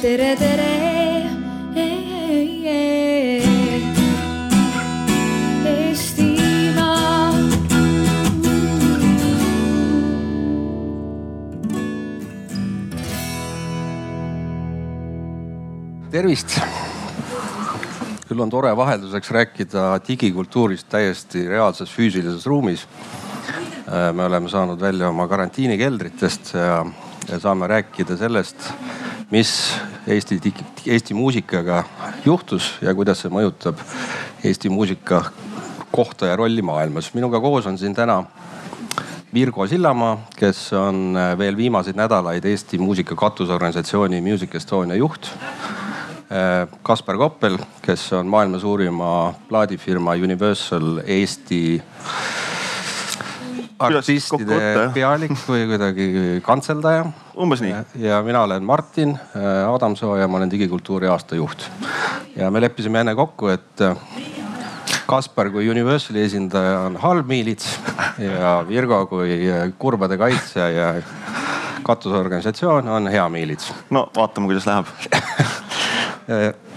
tere, tere. Tervist. küll on tore vahelduseks rääkida digikultuurist täiesti reaalses füüsilises ruumis. Äh, me oleme saanud välja oma karantiinikeldritest ja, ja saame rääkida sellest, mis Eesti, Eesti muusikaga juhtus ja kuidas see mõjutab Eesti muusika kohta ja rolli maailmas. minuga koos on siin täna Virgo Sillamaa, kes on äh, veel viimaseid nädalaid Eesti muusika katusorganisatsiooni Music Estonia juht. Äh, Kaspar Koppel, kes on maailma suurima plaadifirma Universal Eesti artistide pealik või kuidagi kantseldaja. umbes nii. ja mina olen Martin äh, Adamsoo ja ma olen digikultuuri aastajuht. ja me leppisime enne kokku, et äh, Kaspar kui Universali esindaja on halb miilits ja Virgo kui kurbade kaitsja ja katusorganisatsioon on hea miilits. no vaatame, kuidas läheb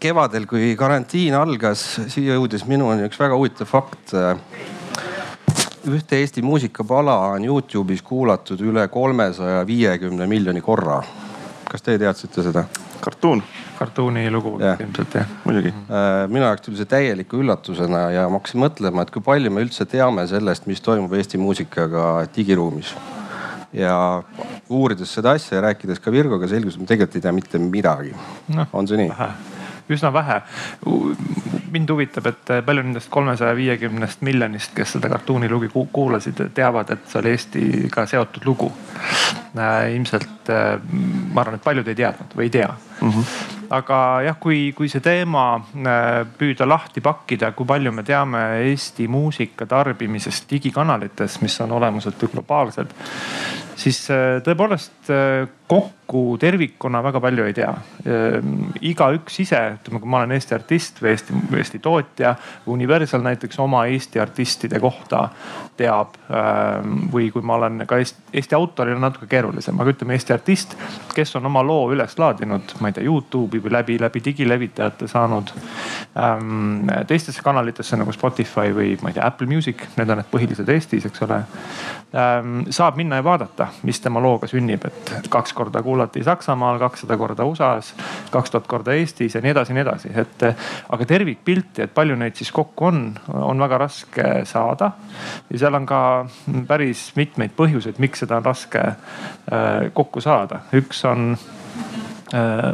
kevadel, kui karantiin algas, siia jõudis minuni üks väga huvitav fakt. Ühte Eesti muusikapala on Youtube'is kuulatud üle kolmesaja viiekümne miljoni korra. kas teie teadsite seda? kartuun. kartuuni lugu Jah. ilmselt jah. muidugi. minu jaoks tuli see täieliku üllatusena ja ma hakkasin mõtlema, et kui palju me üldse teame sellest, mis toimub Eesti muusikaga digiruumis. ja uurides seda asja ja rääkides ka Virgoga selgus, et me tegelikult ei tea mitte midagi. Noh, on see nii? Üsna vähe. mind huvitab, et palju nendest kolmesaja viiekümnest miljonist, kes seda kartuunilugu ku- kuulasid, teavad, et see oli Eestiga seotud lugu. ilmselt ma arvan, et paljud ei teadnud või ei tea mm. -hmm aga jah, kui, kui see teema äh, püüda lahti pakkida, kui palju me teame Eesti muusika tarbimisest digikanalites, mis on olemuselt ju globaalsed, siis äh, tõepoolest äh, kokku tervikuna väga palju ei tea. igaüks ise, ütleme, kui ma olen Eesti artist või Eesti, Eesti tootja, Universal näiteks oma Eesti artistide kohta teab. või kui ma olen ka Eesti, Eesti autoril on natuke keerulisem, aga ütleme Eesti artist, kes on oma loo üles laadinud, ma ei tea, Youtube'i läbi, läbi digilevitajate saanud ähm, teistesse kanalitesse nagu Spotify või ma ei tea, Apple Music, need on need põhilised Eestis, eks ole ähm,. saab minna ja vaadata, mis tema looga sünnib, et kaks korda kuulati Saksamaal, kakssada korda USA-s, kaks tuhat korda Eestis ja nii edasi ja nii edasi, et aga tervikpilti, et palju neid siis kokku on, on väga raske saada. ja seal on ka päris mitmeid põhjuseid, miks seda on raske äh, kokku saada. üks on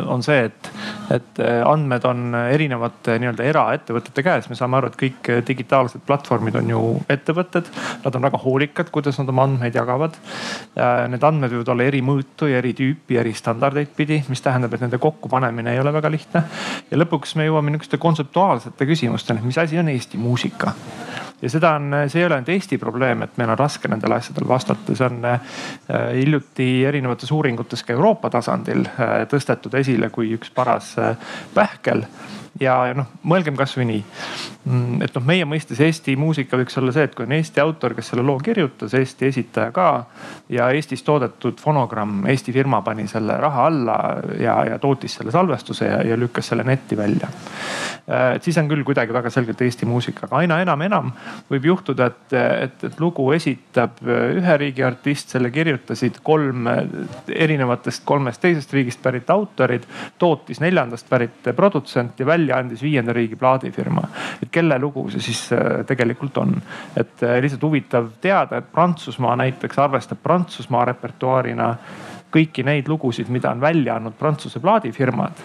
on see, et, et andmed on erinevate nii-öelda eraettevõtete käes, me saame aru, et kõik digitaalsed platvormid on ju ettevõtted. Nad on väga hoolikad, kuidas nad oma andmeid jagavad. Need andmed võivad olla eri mõõtu ja eri tüüpi, eri standardeid pidi, mis tähendab, et nende kokkupanemine ei ole väga lihtne. ja lõpuks me jõuame nihukeste kontseptuaalsete küsimusteni, mis asi on Eesti muusika ja seda on, see ei ole ainult Eesti probleem, et meil on raske nendele asjadele vastata, see on äh, hiljuti erinevates uuringutes ka Euroopa tasandil äh, tõstetud esile kui üks paras äh, pähkel ja, ja noh, mõelgem kasvõi nii. et noh, meie mõistes Eesti muusika võiks olla see, et kui on Eesti autor, kes selle loo kirjutas, Eesti esitaja ka ja Eestis toodetud fonogramm, Eesti firma pani selle raha alla ja, ja tootis selle salvestuse ja, ja lükkas selle netti välja. et siis on küll kuidagi väga selgelt Eesti muusika, aga aina enam, enam võib juhtuda, et, et, et lugu esitab ühe riigi artist, selle kirjutasid kolm erinevatest kolmest teisest riigist pärit autorid, tootis neljandast pärit produtsent ja välja välja andis viienda riigi plaadifirma. et kelle lugu see siis tegelikult on, et lihtsalt huvitav teada, et Prantsusmaa näiteks arvestab Prantsusmaa repertuaarina kõiki neid lugusid, mida on välja andnud Prantsuse plaadifirmad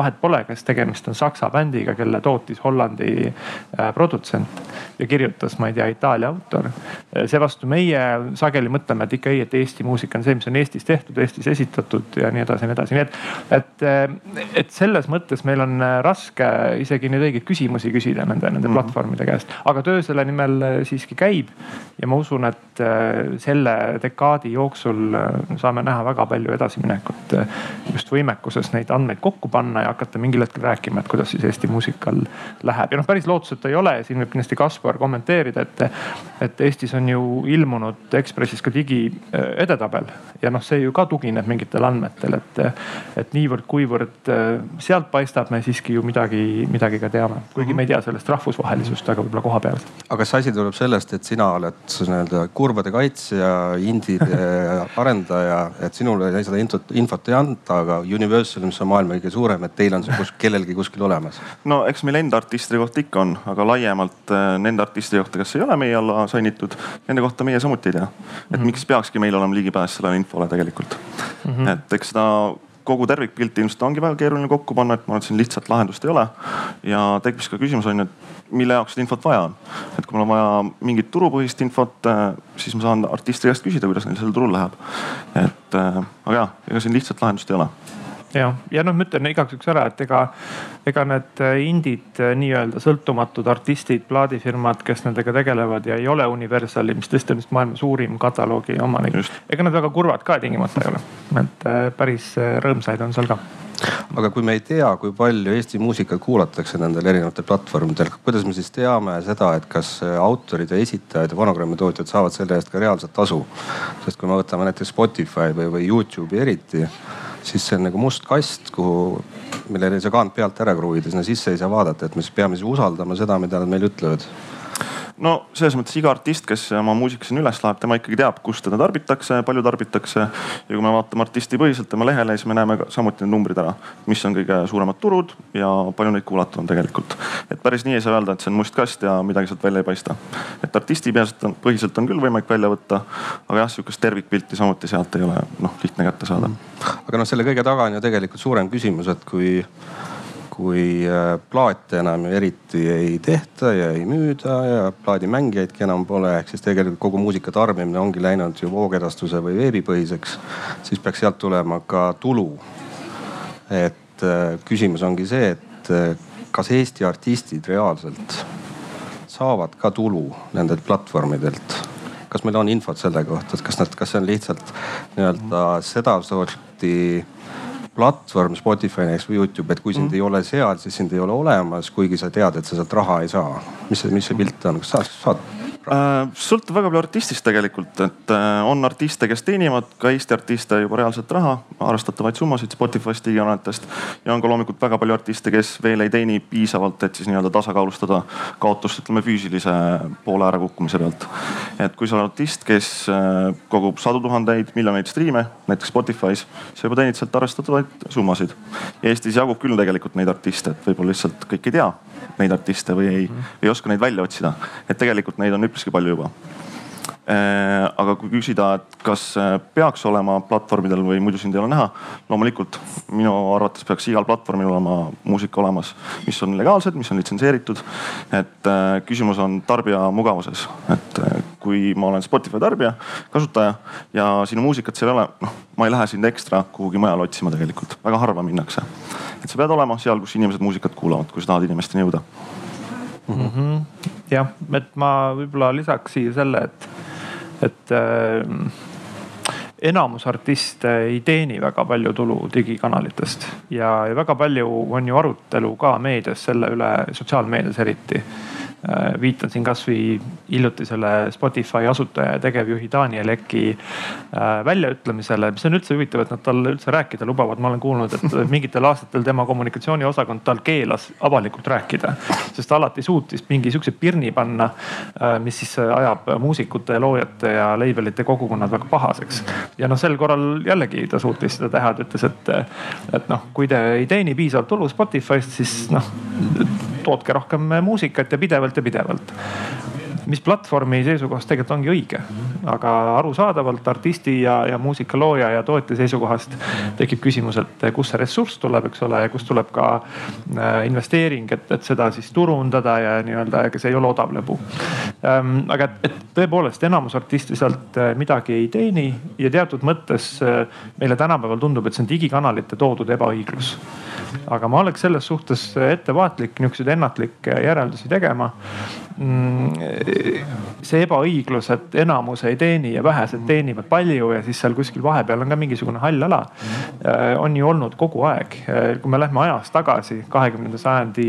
vahet pole, kas tegemist on saksa bändiga, kelle tootis Hollandi äh, produtsent ja kirjutas, ma ei tea, Itaalia autor. seevastu meie sageli mõtleme, et ikka ei, et Eesti muusika on see, mis on Eestis tehtud, Eestis esitatud ja nii edasi ja nii edasi, nii et, et, äh, et selles mõttes meil on äh, raske isegi neid õigeid küsimusi küsida nende, nende mm -hmm. platvormide käest, aga töö selle nimel siiski käib. ja ma usun, et selle dekaadi jooksul saame näha väga palju edasiminekut just võimekuses neid andmeid kokku panna ja hakata mingil hetkel rääkima, et kuidas siis Eesti muusikal läheb. Ja noh, päris lootusetu ei ole ja siin võib kindlasti Kaspar kommenteerida, et, et Eestis on ju ilmunud Ekspressis ka digiedetabel ja noh, see ju ka tugineb mingitel andmetel, et, et niivõrd-kuivõrd sealt paistab, me siiski ju midagi, midagi ka teame, kuigi me ei tea sellest rahvusvahelisust, aga võib-olla koha peal. aga kas asi tuleb sellest, et sina oled nii-öelda kurvade kaitsja, indie arendaja, et sinule seda infot, infot ei anta, aga Universal, mis on maailma kõige suurem, et teil on see kus, kellelgi kuskil olemas? no eks meil enda artistide kohta ikka on, aga laiemalt äh, nende artistide kohta, kes ei ole meie alla sainitud, nende kohta meie samuti ei tea. et mm -hmm. miks peakski meil olema ligipääs sellele infole tegelikult mm. -hmm. et eks seda kogu tervikpilti ilmselt ongi väga keeruline kokku panna, et ma arvan, et siin lihtsat lahendust ei ole. ja tekkis ka küsimus on ju, et mille jaoks seda infot vaja on. et kui mul on vaja mingit turupõhist infot, äh, siis ma saan artisti käest küsida, kuidas neil sellel turul läheb. et äh, aga jah, ega siin lihtsat lahendust ei ole ja, ja noh, ma ütlen igaks juhuks ära, et ega, ega need äh, indid, äh, nii-öelda sõltumatud artistid, plaadifirmad, kes nendega tegelevad ja ei ole Universali, mis tõesti on vist maailma suurim kataloogi omanik. ega nad väga kurvad ka tingimata ei ole, et äh, päris rõõmsaid on seal ka aga kui me ei tea, kui palju Eesti muusikat kuulatakse nendel erinevatel platvormidel, kuidas me siis teame seda, et kas autorid ja esitajad ja fonogrammitootjad saavad selle eest ka reaalset tasu? sest kui me võtame näiteks Spotify või, või Youtube'i eriti siis see on nagu must kast, kuhu, millele ei saa kaant pealt ära kruviida, sinna sisse ei saa vaadata, et me siis peame siis usaldama seda, mida nad meile ütlevad no selles mõttes iga artist, kes oma muusika sinna üles laeb, tema ikkagi teab, kus teda tarbitakse, palju tarbitakse. ja kui me vaatame artistipõhiselt tema lehele, siis me näeme samuti need numbrid ära, mis on kõige suuremad turud ja palju neid kuulatud on tegelikult. et päris nii ei saa öelda, et see on must kast ja midagi sealt välja ei paista. et artisti põhiselt on küll võimalik välja võtta, aga jah, sihukest tervikpilti samuti sealt ei ole noh lihtne kätte saada. aga noh, selle kõige taga on ju tegelikult suurem küsimus, et kui kui äh, plaate enam eriti ei tehta ja ei müüda ja plaadimängijaidki enam pole, ehk siis tegelikult kogu muusika tarbimine ongi läinud ju voogedastuse või veebipõhiseks, siis peaks sealt tulema ka tulu. et äh, küsimus ongi see, et äh, kas Eesti artistid reaalselt saavad ka tulu nendelt platvormidelt kas meil on infot selle kohta, et kas nad, kas see on lihtsalt nii-öelda sedasorti platvorm Spotify näiteks või Youtube, et kui sind mm. ei ole seal, siis sind ei ole olemas, kuigi sa tead, et sa sealt raha ei saa. mis see, mis see pilt on, kas sa saad Äh, sõltub väga palju artistist tegelikult, et äh, on artiste, kes teenivad ka Eesti artiste juba reaalselt raha, arvestatavaid summasid Spotify'st, digiannetest. ja on ka loomulikult väga palju artiste, kes veel ei teeni piisavalt, et siis nii-öelda tasakaalustada kaotust, ütleme füüsilise poole ärakukkumise pealt. et kui sa oled artist, kes äh, kogub sadu tuhandeid, miljoneid striime, näiteks Spotify's, sa juba teenid sealt arvestatavaid summasid. Eestis jagub küll tegelikult neid artiste, et võib-olla lihtsalt kõik ei tea neid artiste või ei ei oska neid välja otsida. et tegelikult neid on üpriski palju juba aga kui küsida, et kas äh, peaks olema platvormidel või muidu sind ei ole näha, loomulikult minu arvates peaks igal platvormil olema muusika olemas, mis on legaalsed, mis on litsenseeritud. et äh, küsimus on tarbija mugavuses, et kui ma olen Spotify tarbija, kasutaja ja sinu muusikat seal ei ole, noh, ma ei lähe sind ekstra kuhugi mujale otsima tegelikult, väga harva minnakse. et sa pead olema seal, kus inimesed muusikat kuulavad, kui sa tahad inimesteni jõuda mm. -hmm. jah, et ma võib-olla lisaks siia selle, et, et äh, enamus artiste ei teeni väga palju tulu digikanalitest ja, ja väga palju on ju arutelu ka meedias selle üle, sotsiaalmeedias eriti viitan siin kasvõi hiljutisele Spotify asutaja ja tegevjuhi Daniel Eki äh, väljaütlemisele, mis on üldse huvitav, et nad talle üldse rääkida lubavad. ma olen kuulnud, et mingitel aastatel tema kommunikatsiooniosakond tal keelas avalikult rääkida, sest alati suutis mingi sihukese pirni panna, äh, mis siis ajab muusikute, loojate ja label'ite kogukonnad väga pahaseks. ja noh, sel korral jällegi ta suutis seda teha, ta ütles, et, et noh, kui te ei teeni piisavalt tulu Spotify'st, siis noh tootke rohkem muusikat ja pidevalt ja pidevalt mis platvormi seisukohast tegelikult ongi õige. aga arusaadavalt artisti ja, ja muusikalooja ja tootja seisukohast tekib küsimus, et kust see ressurss tuleb, eks ole, ja kust tuleb ka äh, investeering, et, et seda siis turundada ja nii-öelda, ega see ei ole odav lõbu ähm,. aga et, et tõepoolest enamus artiste sealt äh, midagi ei teeni ja teatud mõttes äh, meile tänapäeval tundub, et see on digikanalite toodud ebaõiglus aga ma oleks selles suhtes ettevaatlik niisuguseid ennatlikke järeldusi tegema. Mm, see ebaõiglus, et enamus ei teeni ja vähesed teenivad palju ja siis seal kuskil vahepeal on ka mingisugune hall ala. on ju olnud kogu aeg. kui me lähme ajas tagasi kahekümnenda sajandi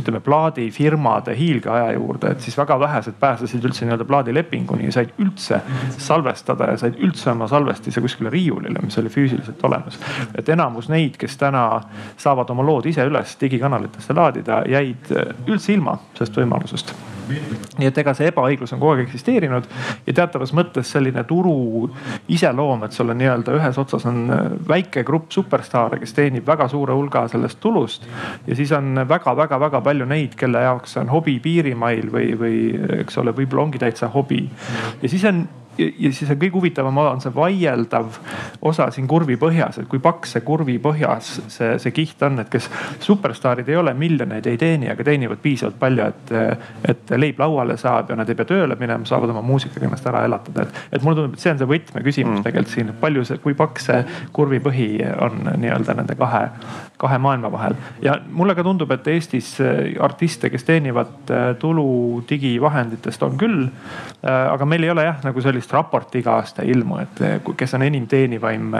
ütleme plaadifirmade hiilgeaja juurde, et siis väga vähesed pääsesid üldse nii-öelda plaadilepinguni ja said üldse salvestada ja said üldse oma salvestise kuskile riiulile, mis oli füüsiliselt olemas. et enamus neid, kes täna saavad oma lood ise üles digikanalitesse laadida, jäid üldse ilma sellest võimalusest nii et ega see ebaõiglus on kogu aeg eksisteerinud ja teatavas mõttes selline turu iseloom, et sul on nii-öelda ühes otsas on väike grupp superstaare, kes teenib väga suure hulga sellest tulust. ja siis on väga-väga-väga palju neid, kelle jaoks see on hobi piirimail või, või eks ole, võib-olla ongi täitsa hobi. ja siis on ja, siis on kõige huvitavam on see vaieldav osa siin kurvi põhjas, et kui paks see kurvi põhjas see, see kiht on, et kes superstaarid ei ole, miljoneid ei teeni, aga teenivad piisavalt palju, et, et leib lauale saab ja nad ei pea tööle minema, saavad oma muusikaga ennast ära elatada. et, et mulle tundub, et see on see võtmeküsimus mm. tegelikult siin, palju see, kui paks see kurvi põhi on nii-öelda nende kahe, kahe maailma vahel. ja mulle ka tundub, et Eestis artiste, kes teenivad tulu digivahenditest on küll. aga meil ei ole jah, nagu sellist raporti iga aasta ilmu, et eh, kes on enim teenivaim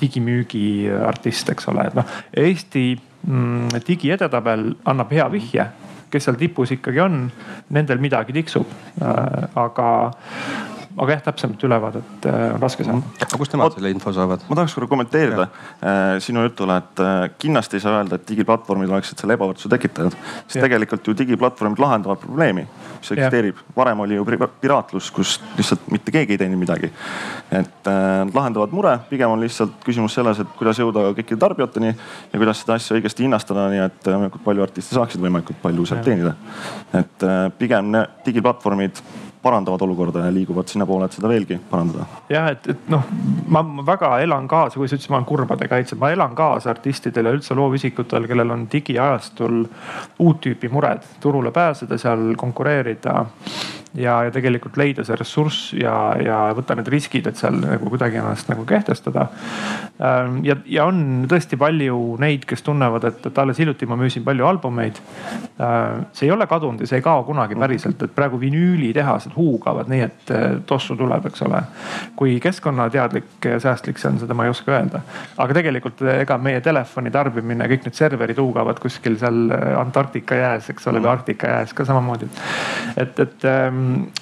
digimüügi artist, eks ole, et noh Eesti mm, digiedetabel annab hea vihje kes seal tipus ikkagi on, nendel midagi tiksub aga aga jah, täpsemat ülevaadet äh, on raske saada. aga kust nemad selle info saavad? ma tahaks korra kommenteerida äh, sinu jutule, et äh, kindlasti ei saa öelda, et digiplatvormid oleksid selle ebavõrdsuse tekitajad. sest ja. tegelikult ju digiplatvormid lahendavad probleemi, mis eksisteerib. varem oli ju piraatlus, kus lihtsalt mitte keegi ei teeninud midagi. et nad lahendavad mure, pigem on lihtsalt küsimus selles, et kuidas jõuda kõikide tarbijateni ja kuidas seda asja õigesti hinnastada, nii et võimalikult palju artiste saaksid võimalikult palju sealt teenida. et pigem digiplatvormid parandavad olukorda ja liiguvad sinnapoole, et seda veelgi parandada. jah, et, et noh, ma väga elan kaasa, kui sa ütlesid, ma olen kurbade kaitsja, ma elan kaasa artistidel ja üldse loovisikutel, kellel on digiajastul uut tüüpi mured, turule pääseda, seal konkureerida ja, ja tegelikult leida see ressurss ja, ja võtta need riskid, et seal nagu kuidagi ennast nagu kehtestada. Ähm, ja, ja on tõesti palju neid, kes tunnevad, et, et alles hiljuti ma müüsin palju albumeid. Ähm, see ei ole kadunud ja see ei kao kunagi päriselt, et praegu vinüülitehased huugavad nii, et tossu tuleb, eks ole. kui keskkonnateadlik ja säästlik see on, seda ma ei oska öelda. aga tegelikult ega meie telefoni tarbimine, kõik need serverid huugavad kuskil seal Antarktika jääs, eks ole, või Arktika jääs ka samamoodi. et, et ähm,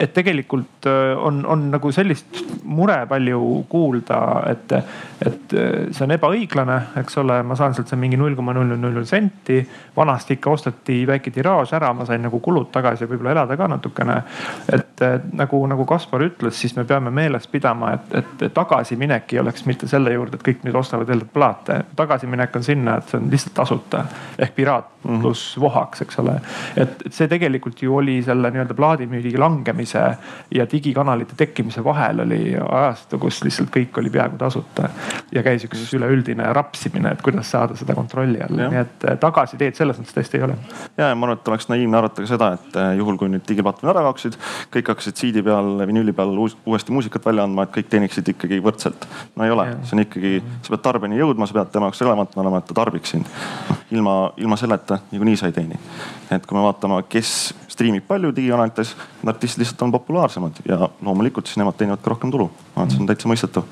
et tegelikult äh, on, on nagu sellist mure palju kuulda, et, et äh, see on ebaõiglane, eks ole, ma saan sealt mingi null koma null null null senti. vanasti ikka osteti väike tiraaž ära, ma sain nagu kulud tagasi ja võib-olla elada ka natukene. et nagu, nagu Kaspar ütles, siis me peame meeles pidama, et, et tagasiminek ei oleks mitte selle juurde, et kõik nüüd ostavad jälle plaate. tagasiminek on sinna, et see on lihtsalt tasuta ehk piraat mhm. pluss vohaks, eks ole. et, et see tegelikult ju oli selle nii-öelda plaadimüügi langemise tootmise ja digikanalite tekkimise vahel oli ajastu, kus lihtsalt kõik oli peaaegu tasuta. ja käis üks üleüldine rapsimine, et kuidas saada seda kontrolli alla, nii et eh, tagasiteed selles mõttes tõesti ei ole. ja, ja ma arvan, et oleks naiivne arvata ka seda, et eh, juhul kui nüüd digiplatvormid ära kaoksid, kõik hakkasid CD peal, vinüüli peal uuesti muusikat välja andma, et kõik teeniksid ikkagi võrdselt. no ei ole, see on ikkagi, sa pead tarbijani jõudma, sa pead tema jaoks relevantne olema, et ta tarbiks sind. noh ilma, ilma selleta niikuinii sa ei teeni. et kui me vaatame, kes striimib palju digikanalites, artistid lihtsalt on populaarsemad ja loomulikult siis nemad teenivad ka rohkem tulu. ma arvan, et see on täitsa mõistetav.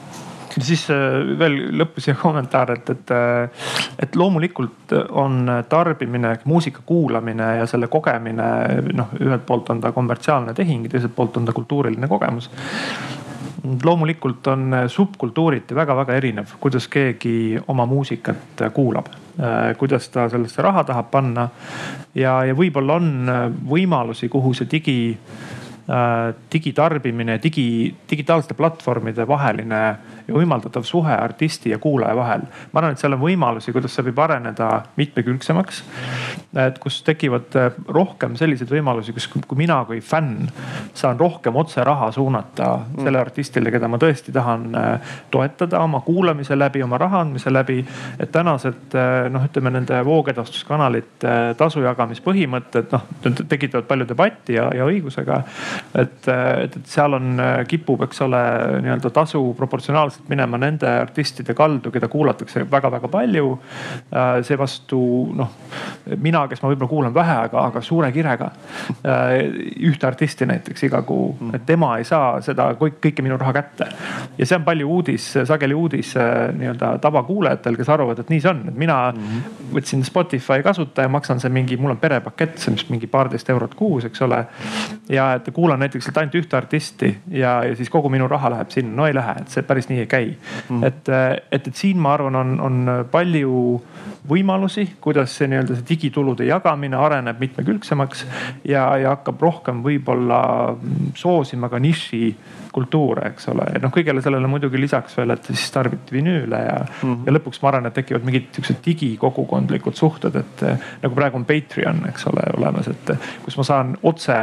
Siis äh, veel lõppu siia kommentaar, et, et, äh, et loomulikult on tarbimine, muusika kuulamine ja selle kogemine, noh, ühelt poolt on ta kommertsiaalne tehing, teiselt poolt on ta kultuuriline kogemus. Loomulikult on subkultuuriti väga-väga erinev, kuidas keegi oma muusikat kuulab kuidas ta sellesse raha tahab panna. ja, ja võib-olla on äh, võimalusi, kuhu see digi, äh, digitarbimine, digi, digitaalsete platvormide vaheline ja võimaldatav suhe artisti ja kuulaja vahel. ma arvan, et seal on võimalusi, kuidas see võib areneda mitmekülgsemaks. et kus tekivad äh, rohkem selliseid võimalusi, kus, kui mina kui fänn saan rohkem otse raha suunata mm. sellele artistile, keda ma tõesti tahan äh, toetada oma kuulamise läbi, oma raha andmise läbi. et tänased äh, noh, ütleme nende voogedastuskanalite tasu jagamispõhimõtted noh tekitavad palju debatti ja, ja õigusega. Et, et, et seal on, kipub, eks ole, nii-öelda tasu proportsionaalselt minema nende artistide kaldu, keda kuulatakse väga-väga palju. seevastu noh, mina, kes ma võib-olla kuulan vähe, aga, aga suure kirega ühte artisti näiteks iga kuu, et tema ei saa seda kõik, kõike minu raha kätte. ja see on palju uudis, sageli uudis nii-öelda tavakuulajatel, kes arvavad, et nii see on, et mina mm -hmm. võtsin Spotify kasutaja, maksan see mingi, mul on perepakett, see on vist mingi paarteist eurot kuus, eks ole. ja et kuulan näiteks ainult ühte artisti ja, ja siis kogu minu raha läheb sinna, no ei lähe, et see päris nii ei käi mm. et, et, et siin ma arvan, on, on palju võimalusi, kuidas see nii-öelda see digitulude jagamine areneb mitmekülgsemaks ja, ja hakkab rohkem võib-olla soosima ka niši kultuure, eks ole. noh, kõigele sellele muidugi lisaks veel, et siis tarbiti vinüüle ja mm, -hmm. ja lõpuks ma arvan, et tekivad mingid siuksed digikogukondlikud suhted, et nagu praegu on Patreon, eks ole, olemas, et kus ma saan otse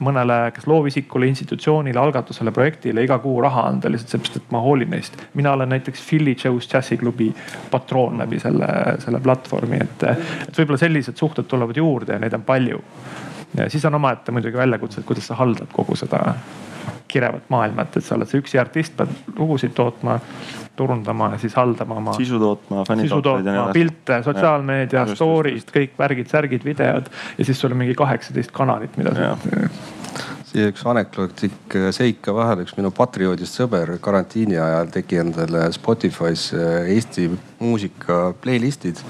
mõnele, kas loovisikule, institutsioonile, algatusele, projektile iga kuu raha anda lihtsalt seepärast, et ma hoolin neist. mina olen näiteks Philly Joe's džässiklubi patroon läbi selle, selle platvormi, et, et võib-olla sellised suhted tulevad juurde ja neid on palju. ja siis on omaette muidugi väljakutse, et kuidas sa haldad kogu seda kirevat maailma, et, et sa oled see üksi artist, pead lugusid tootma, turundama ja siis haldama oma. sisu tootma, sisu tootma, pilte, sotsiaalmeedia, story'd, kõik värgid-särgid, videod ja siis sul on mingi kaheksateist kanalit, mida sa siia üks anekdootlik seik ka vahele, üks minu patrioodist sõber karantiini ajal tegi endale Spotify's eh, Eesti muusika playlist'id.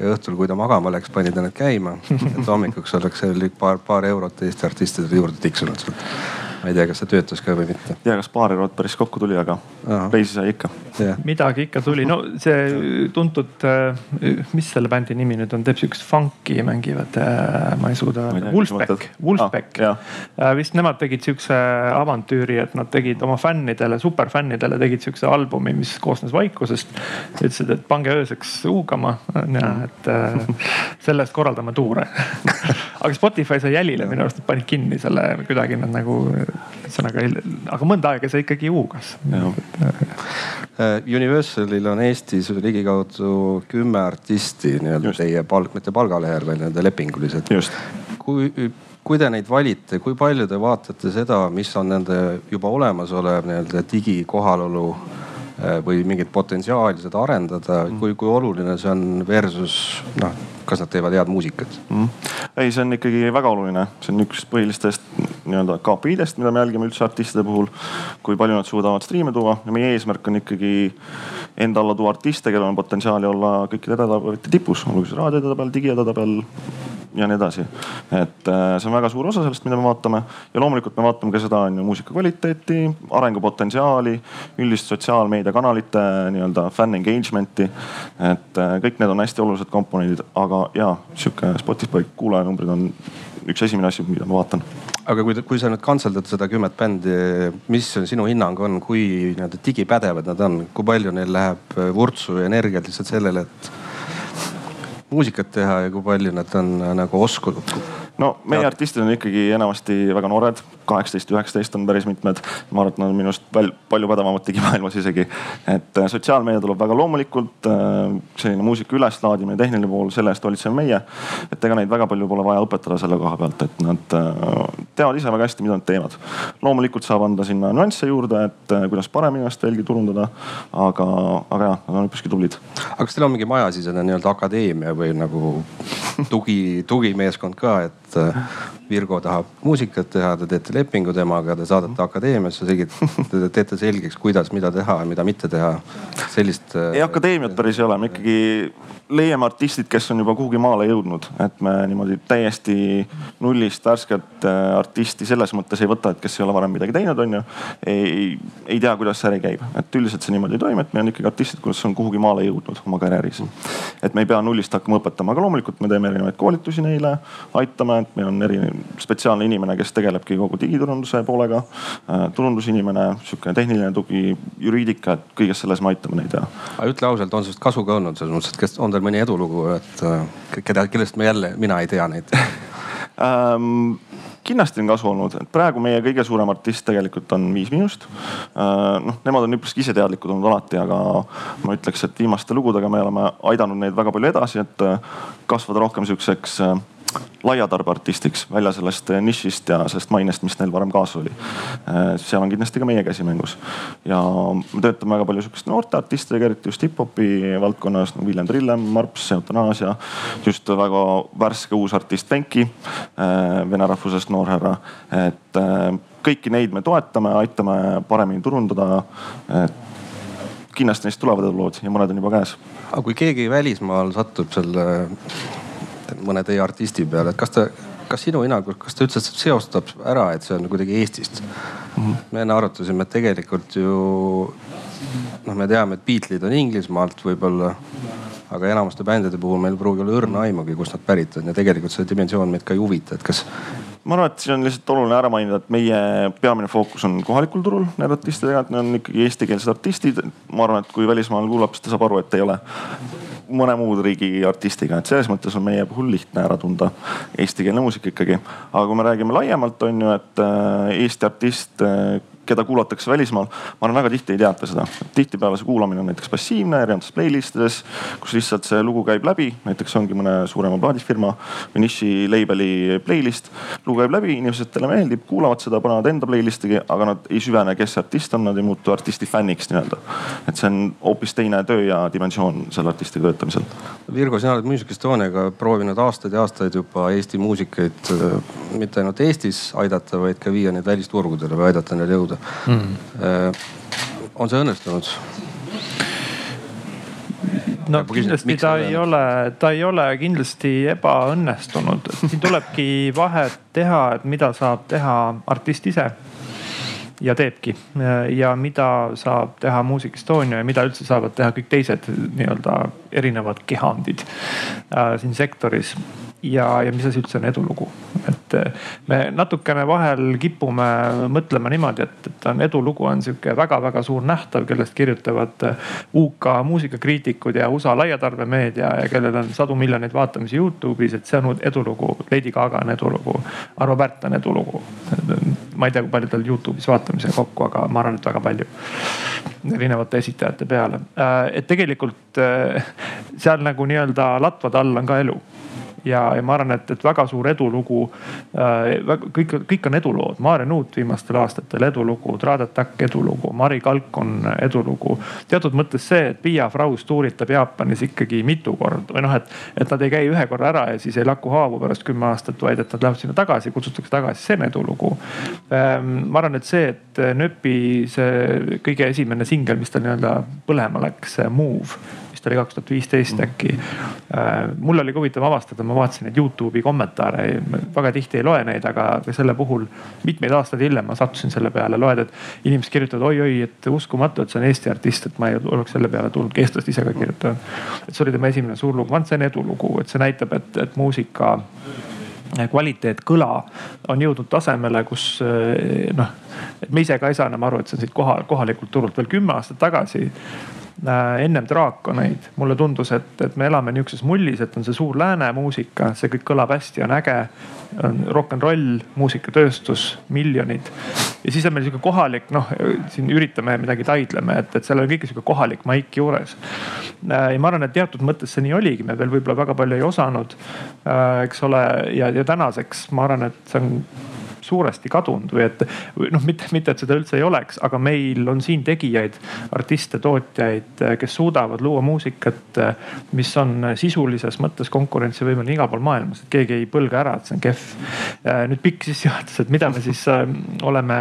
ja õhtul, kui ta magama läks, pani ta need käima, et hommikuks oleks seal paar, paar eurot Eesti artistidele juurde tiksunud ma ei tea, kas see töötas ka või mitte. ei tea, kas paar eurot päris kokku tuli, aga reisi sai ikka. midagi ikka tuli, no see tuntud, äh, mis selle bändi nimi nüüd on, teeb siukest funk'i mängivad, äh, ma ei suuda öelda. Wolfpack, Wolfpack ah,. Vist nemad tegid siukse avantüüri, et nad tegid oma fännidele, superfännidele tegid siukse albumi, mis koosnes vaikusest. ütlesid, et pange ööseks huugama, et selle eest korraldame tuure aga Spotify sai jälile minu arust, nad panid kinni selle kuidagi nad nagu ühesõnaga, aga mõnda aega see ikkagi huugas. Äh, Universalil on Eestis ligikaudu kümme artisti nii-öelda teie palk, mitte palgalehel, vaid nii-öelda lepinguliselt. kui, kui te neid valite, kui palju te vaatate seda, mis on nende juba olemasolev nii-öelda digikohalolu äh, või mingit potentsiaali seda arendada mm., kui, kui oluline see on versus noh, kas nad teevad head muusikat mm.? ei, see on ikkagi väga oluline, see on üks põhilistest nii-öelda KPI-dest, mida me jälgime üldse artistide puhul. kui palju nad suudavad striime tuua ja meie eesmärk on ikkagi enda alla tuua artiste, kellel on potentsiaali olla kõikide edetabelite tipus, olgu siis raadioedetabel, digiedetabel ja nii edasi. et äh, see on väga suur osa sellest, mida me vaatame ja loomulikult me vaatame ka seda on ju muusika kvaliteeti, arengupotentsiaali, üldist sotsiaalmeediakanalite nii-öelda fan engagement'i. et äh, kõik need on hästi olulised komponendid, aga ja sihuke Spotify kuulajanumbrid on üks esimene asi, mida ma vaatan aga kui, kui sa nüüd kantseldad seda kümmet bändi, mis sinu hinnang on, kui nii-öelda digipädevad nad on, kui palju neil läheb vurtsu ja energiat lihtsalt sellele, et muusikat teha ja kui palju nad on nagu oskused? no meie artistid on ikkagi enamasti väga noored, kaheksateist, üheksateist on päris mitmed. ma arvan, et nad on minust palju pädevamad digimaailmas isegi. et äh, sotsiaalmeedia tuleb väga loomulikult. Äh, selline muusika üleslaadimine, tehniline pool, selle eest hoolitseme meie. et ega neid väga palju pole vaja õpetada selle koha pealt, et nad äh, teavad ise väga hästi, mida nad teevad. loomulikult saab anda sinna nüansse juurde, et kuidas paremini ennast veelgi turundada. aga, aga jah, nad on üpriski tublid. aga kas teil on mingi majasisene nii-öelda akadeemia või nagu tugi, tugimeeskond ka, et Virgo tahab muusikat teha, te teete lepingu temaga, te saadate akadeemiasse, te teete selgeks, kuidas, mida teha ja mida mitte teha. sellist. ei, akadeemiat päris ei ole, me ikkagi leiame artistid, kes on juba kuhugi maale jõudnud, et me niimoodi täiesti nullist värsket äh, artisti selles mõttes ei võta, et kes ei ole varem midagi teinud, on ju. ei, ei tea, kuidas see äri käib, et üldiselt see niimoodi ei toimi, et meil on ikkagi artistid, kes on kuhugi maale jõudnud oma karjääris. et me ei pea nullist hakkama õpetama, aga loomulikult me teeme erinevaid koolitusi neile, aitame, et meil on eri spetsiaalne inimene, kes tegelebki kogu digiturunduse poolega. Äh, turundusinimene, sihukene tehniline tugi, juriidika, et kõiges selles me aitame neid ja. aga ütle ausalt, on sinust kasu ka olnud selles mõttes, et kes on teil mõni edulugu, et äh, keda, kellest me jälle, mina ei tea neid ähm, kindlasti on kasu olnud, et praegu meie kõige suurem artist tegelikult on Viis Miinust. Äh, noh, nemad on üpriski iseteadlikud olnud alati, aga ma ütleks, et viimaste lugudega me oleme aidanud neid väga palju edasi, et kasvada rohkem sihukeseks laiatarbeartistiks välja sellest nišist ja sellest mainest, mis neil varem kaasas oli. seal on kindlasti ka meie käsi mängus ja me töötame väga palju sihukeste noorte artistidega, eriti just hip-hopi valdkonnas nagu Villem Trillem, Marps, Eutanaasia. just väga värske uus artist Venki, vene rahvusest noorhärra, et kõiki neid me toetame, aitame paremini turundada. kindlasti neist tulevad edulood ja mõned on juba käes. aga kui keegi välismaal satub selle mõne teie artisti peale, et kas ta, kas sinu hinnangul, kas ta üldse seostab ära, et see on kuidagi Eestist me enne arutasime, et tegelikult ju noh, me teame, et Beatlesid on Inglismaalt võib-olla aga enamuste bändide puhul meil ei pruugi olla õrna aimugi, kust nad pärit on ja tegelikult see dimensioon meid ka ei huvita, et kas. ma arvan, et siin on lihtsalt oluline ära mainida, et meie peamine fookus on kohalikul turul nende artistidega, et need on ikkagi eestikeelsed artistid. ma arvan, et kui välismaalane kuulab, siis ta saab aru, et ei ole mõne muu riigi artistiga, et selles mõttes on meie puhul lihtne ära tunda eestikeelne muusika ikkagi. aga kui me räägime laiemalt, on ju, et äh, Eesti artist äh, keda kuulatakse välismaal, ma arvan, väga tihti ei teata seda. tihtipeale see kuulamine on näiteks passiivne erinevates playlist ides, kus lihtsalt see lugu käib läbi, näiteks ongi mõne suurema plaadifirma või niši label'i playlist. lugu käib läbi, inimestele meeldib, kuulavad seda, panevad enda playlist'i, aga nad ei süvene, kes see artist on, nad ei muutu artisti fänniks nii-öelda. et see on hoopis teine töö ja dimensioon selle artistiga töötamisel. Virgo, sina oled Music Estoniaga proovinud aastaid ja aastaid juba Eesti muusikaid mitte ainult Eestis aidata, vaid ka viia neid välisturgudele või aidata neil jõuda mm.. on see õnnestunud? no kindlasti ta ei ole, ta ei ole kindlasti ebaõnnestunud, siin tulebki vahet teha, et mida saab teha artist ise ja teebki. Ja mida saab teha Muusik Estonia ja mida üldse saavad teha kõik teised nii-öelda erinevad kehandid äh, siin sektoris ja, ja mis asi üldse on edulugu. et eh, me natukene vahel kipume mõtlema niimoodi, et, et on edulugu on sihuke väga-väga suur nähtav, kellest kirjutavad eh, UK muusikakriitikud ja USA laiatarbemeedia ja kellel on sadu miljoneid vaatamisi Youtube'is, et see on edulugu. Lady Gaga on edulugu, Arvo Pärt on edulugu. ma ei tea, kui palju tal Youtube'is vaatamisi kokku, aga ma arvan, et väga palju erinevate esitajate peale. Eh, et tegelikult seal nagu nii-öelda latvade all on ka elu ja, ja ma arvan, et, et väga suur edulugu äh,. kõik, kõik on edulood, Maarja Nuut viimastel aastatel edulugu, Traadet Takk edulugu, Mari Kalk on edulugu. teatud mõttes see, et Piia Fraus tuuritab Jaapanis ikkagi mitu korda või noh, et, et nad ei käi ühe korra ära ja siis ei laku haavu pärast kümme aastat, vaid et nad lähevad sinna tagasi, kutsutakse tagasi, see on edulugu ähm,. ma arvan, et see, et Nööpi see kõige esimene singel, mis tal nii-öelda põlema läks, Move vist oli kaks tuhat viisteist äkki. Äh, mul oli ka huvitav avastada, ma vaatasin neid Youtube'i kommentaare, väga tihti ei loe neid, aga selle puhul mitmeid aastaid hiljem ma sattusin selle peale, loed, et inimesed kirjutavad oi-oi, et uskumatu, et see on Eesti artist, et ma ei oleks selle peale tulnud, eestlased ise ka kirjutavad. et see oli tema esimene suur lugu, ma arvan, et see on edulugu, et see näitab, et, et muusika kvaliteet, kõla on jõudnud tasemele, kus noh, et me ise ka ei saa enam aru, et see on siit koha, kohalikult turult veel kümme aastat tagasi ennem draakoneid. mulle tundus, et, et me elame nihukeses mullis, et on see suur lääne muusika, see kõik kõlab hästi, on äge. on rock n roll, muusikatööstus, miljonid. ja siis on meil sihuke kohalik, noh siin üritame midagi taidleme, et, et seal on kõik sihuke kohalik maik juures. Äh, ja ma arvan, et teatud mõttes see nii oligi, me veel võib-olla väga palju ei osanud. Äh, eks ole, ja, ja tänaseks ma arvan, et see on suuresti kadunud või et noh, mitte, mitte et seda üldse ei oleks, aga meil on siin tegijaid, artiste, tootjaid, kes suudavad luua muusikat, mis on sisulises mõttes konkurentsivõimeline igal pool maailmas, et keegi ei põlga ära, et see on kehv. nüüd pikk sissejuhatus, et mida me siis äh, oleme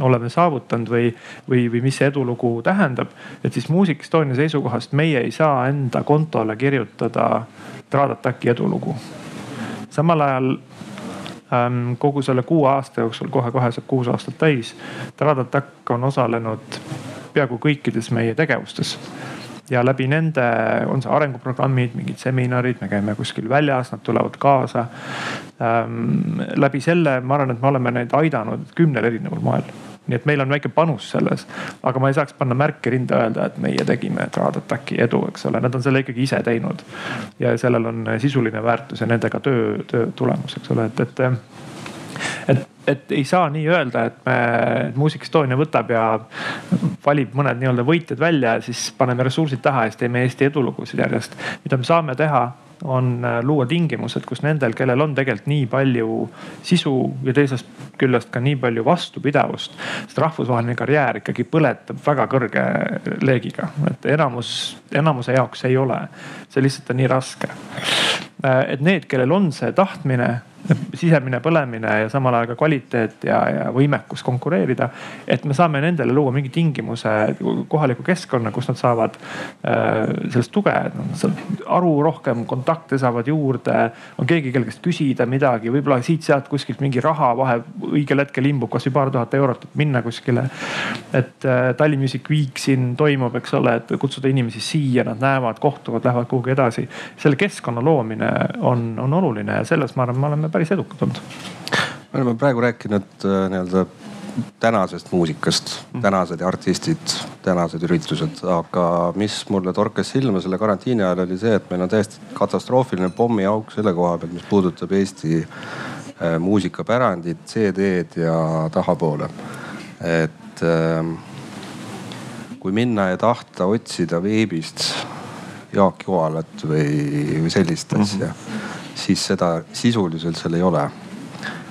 oleme saavutanud või, või, või mis see edulugu tähendab. et siis Muusik Estonia seisukohast meie ei saa enda kontole kirjutada Tradataki edulugu. samal ajal kogu selle kuue aasta jooksul, kohe-kohe saab kuus aastat täis. Tradatak on osalenud peaaegu kõikides meie tegevustes ja läbi nende on see arenguprogrammid, mingid seminarid, me käime kuskil väljas, nad tulevad kaasa ähm,. läbi selle ma arvan, et me oleme neid aidanud kümnel erineval moel nii et meil on väike panus selles, aga ma ei saaks panna märki rinda öelda, et meie tegime Tradataci edu, eks ole, nad on selle ikkagi ise teinud. ja sellel on sisuline väärtus ja nendega töö, töö tulemus, eks ole, et, et et, et ei saa nii öelda, et me, Muusik Estonia võtab ja valib mõned nii-öelda võitjad välja ja siis paneme ressursid taha ja siis teeme Eesti edulugusid järjest. mida me saame teha, on luua tingimused, kus nendel, kellel on tegelikult nii palju sisu ja teisest küljest ka nii palju vastupidavust, sest rahvusvaheline karjäär ikkagi põletab väga kõrge leegiga, et enamus, enamuse jaoks ei ole. see lihtsalt on nii raske. et need, kellel on see tahtmine sisemine põlemine ja samal ajal ka kvaliteet ja, ja võimekus konkureerida. et me saame nendele luua mingi tingimuse, kohaliku keskkonna, kus nad saavad äh, sellest tuge, et nad saavad aru rohkem, kontakte saavad juurde. on keegi, kelle käest küsida midagi, võib-olla siit-sealt kuskilt mingi raha vahe õigel hetkel imbub kasvõi paar tuhat eurot, et minna kuskile. et äh, Tallinn Music Week siin toimub, eks ole, et kutsuda inimesi siia, nad näevad, kohtuvad, lähevad kuhugi edasi. selle keskkonna loomine on, on oluline ja selles ma arvan, me oleme päris edukad olnud. me oleme praegu rääkinud äh, nii-öelda tänasest muusikast, mhm. tänased artistid, tänased üritused, aga mis mulle torkas silma selle karantiini ajal oli see, et meil on täiesti katastroofiline pommiauk selle koha pealt, mis puudutab Eesti äh, muusikapärandit, CD-d ja tahapoole. et äh, kui minna ja tahta otsida veebist Jaak Joalat või, või sellist mm -hmm. asja siis seda sisuliselt seal ei ole.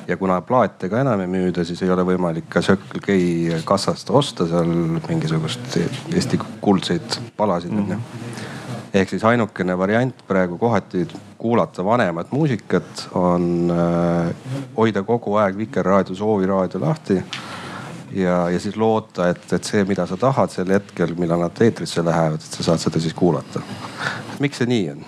ja kuna plaate ka enam ei müüda, siis ei ole võimalik ka Circle K kassast osta seal mingisugust Eesti kuldseid palasid onju mm ehk siis ainukene variant praegu kohati kuulata vanemat muusikat on äh, hoida kogu aeg Vikerraadio, Soovi raadio lahti ja, ja siis loota, et, et see, mida sa tahad sel hetkel, millal nad eetrisse lähevad, et sa saad seda siis kuulata. miks see nii on?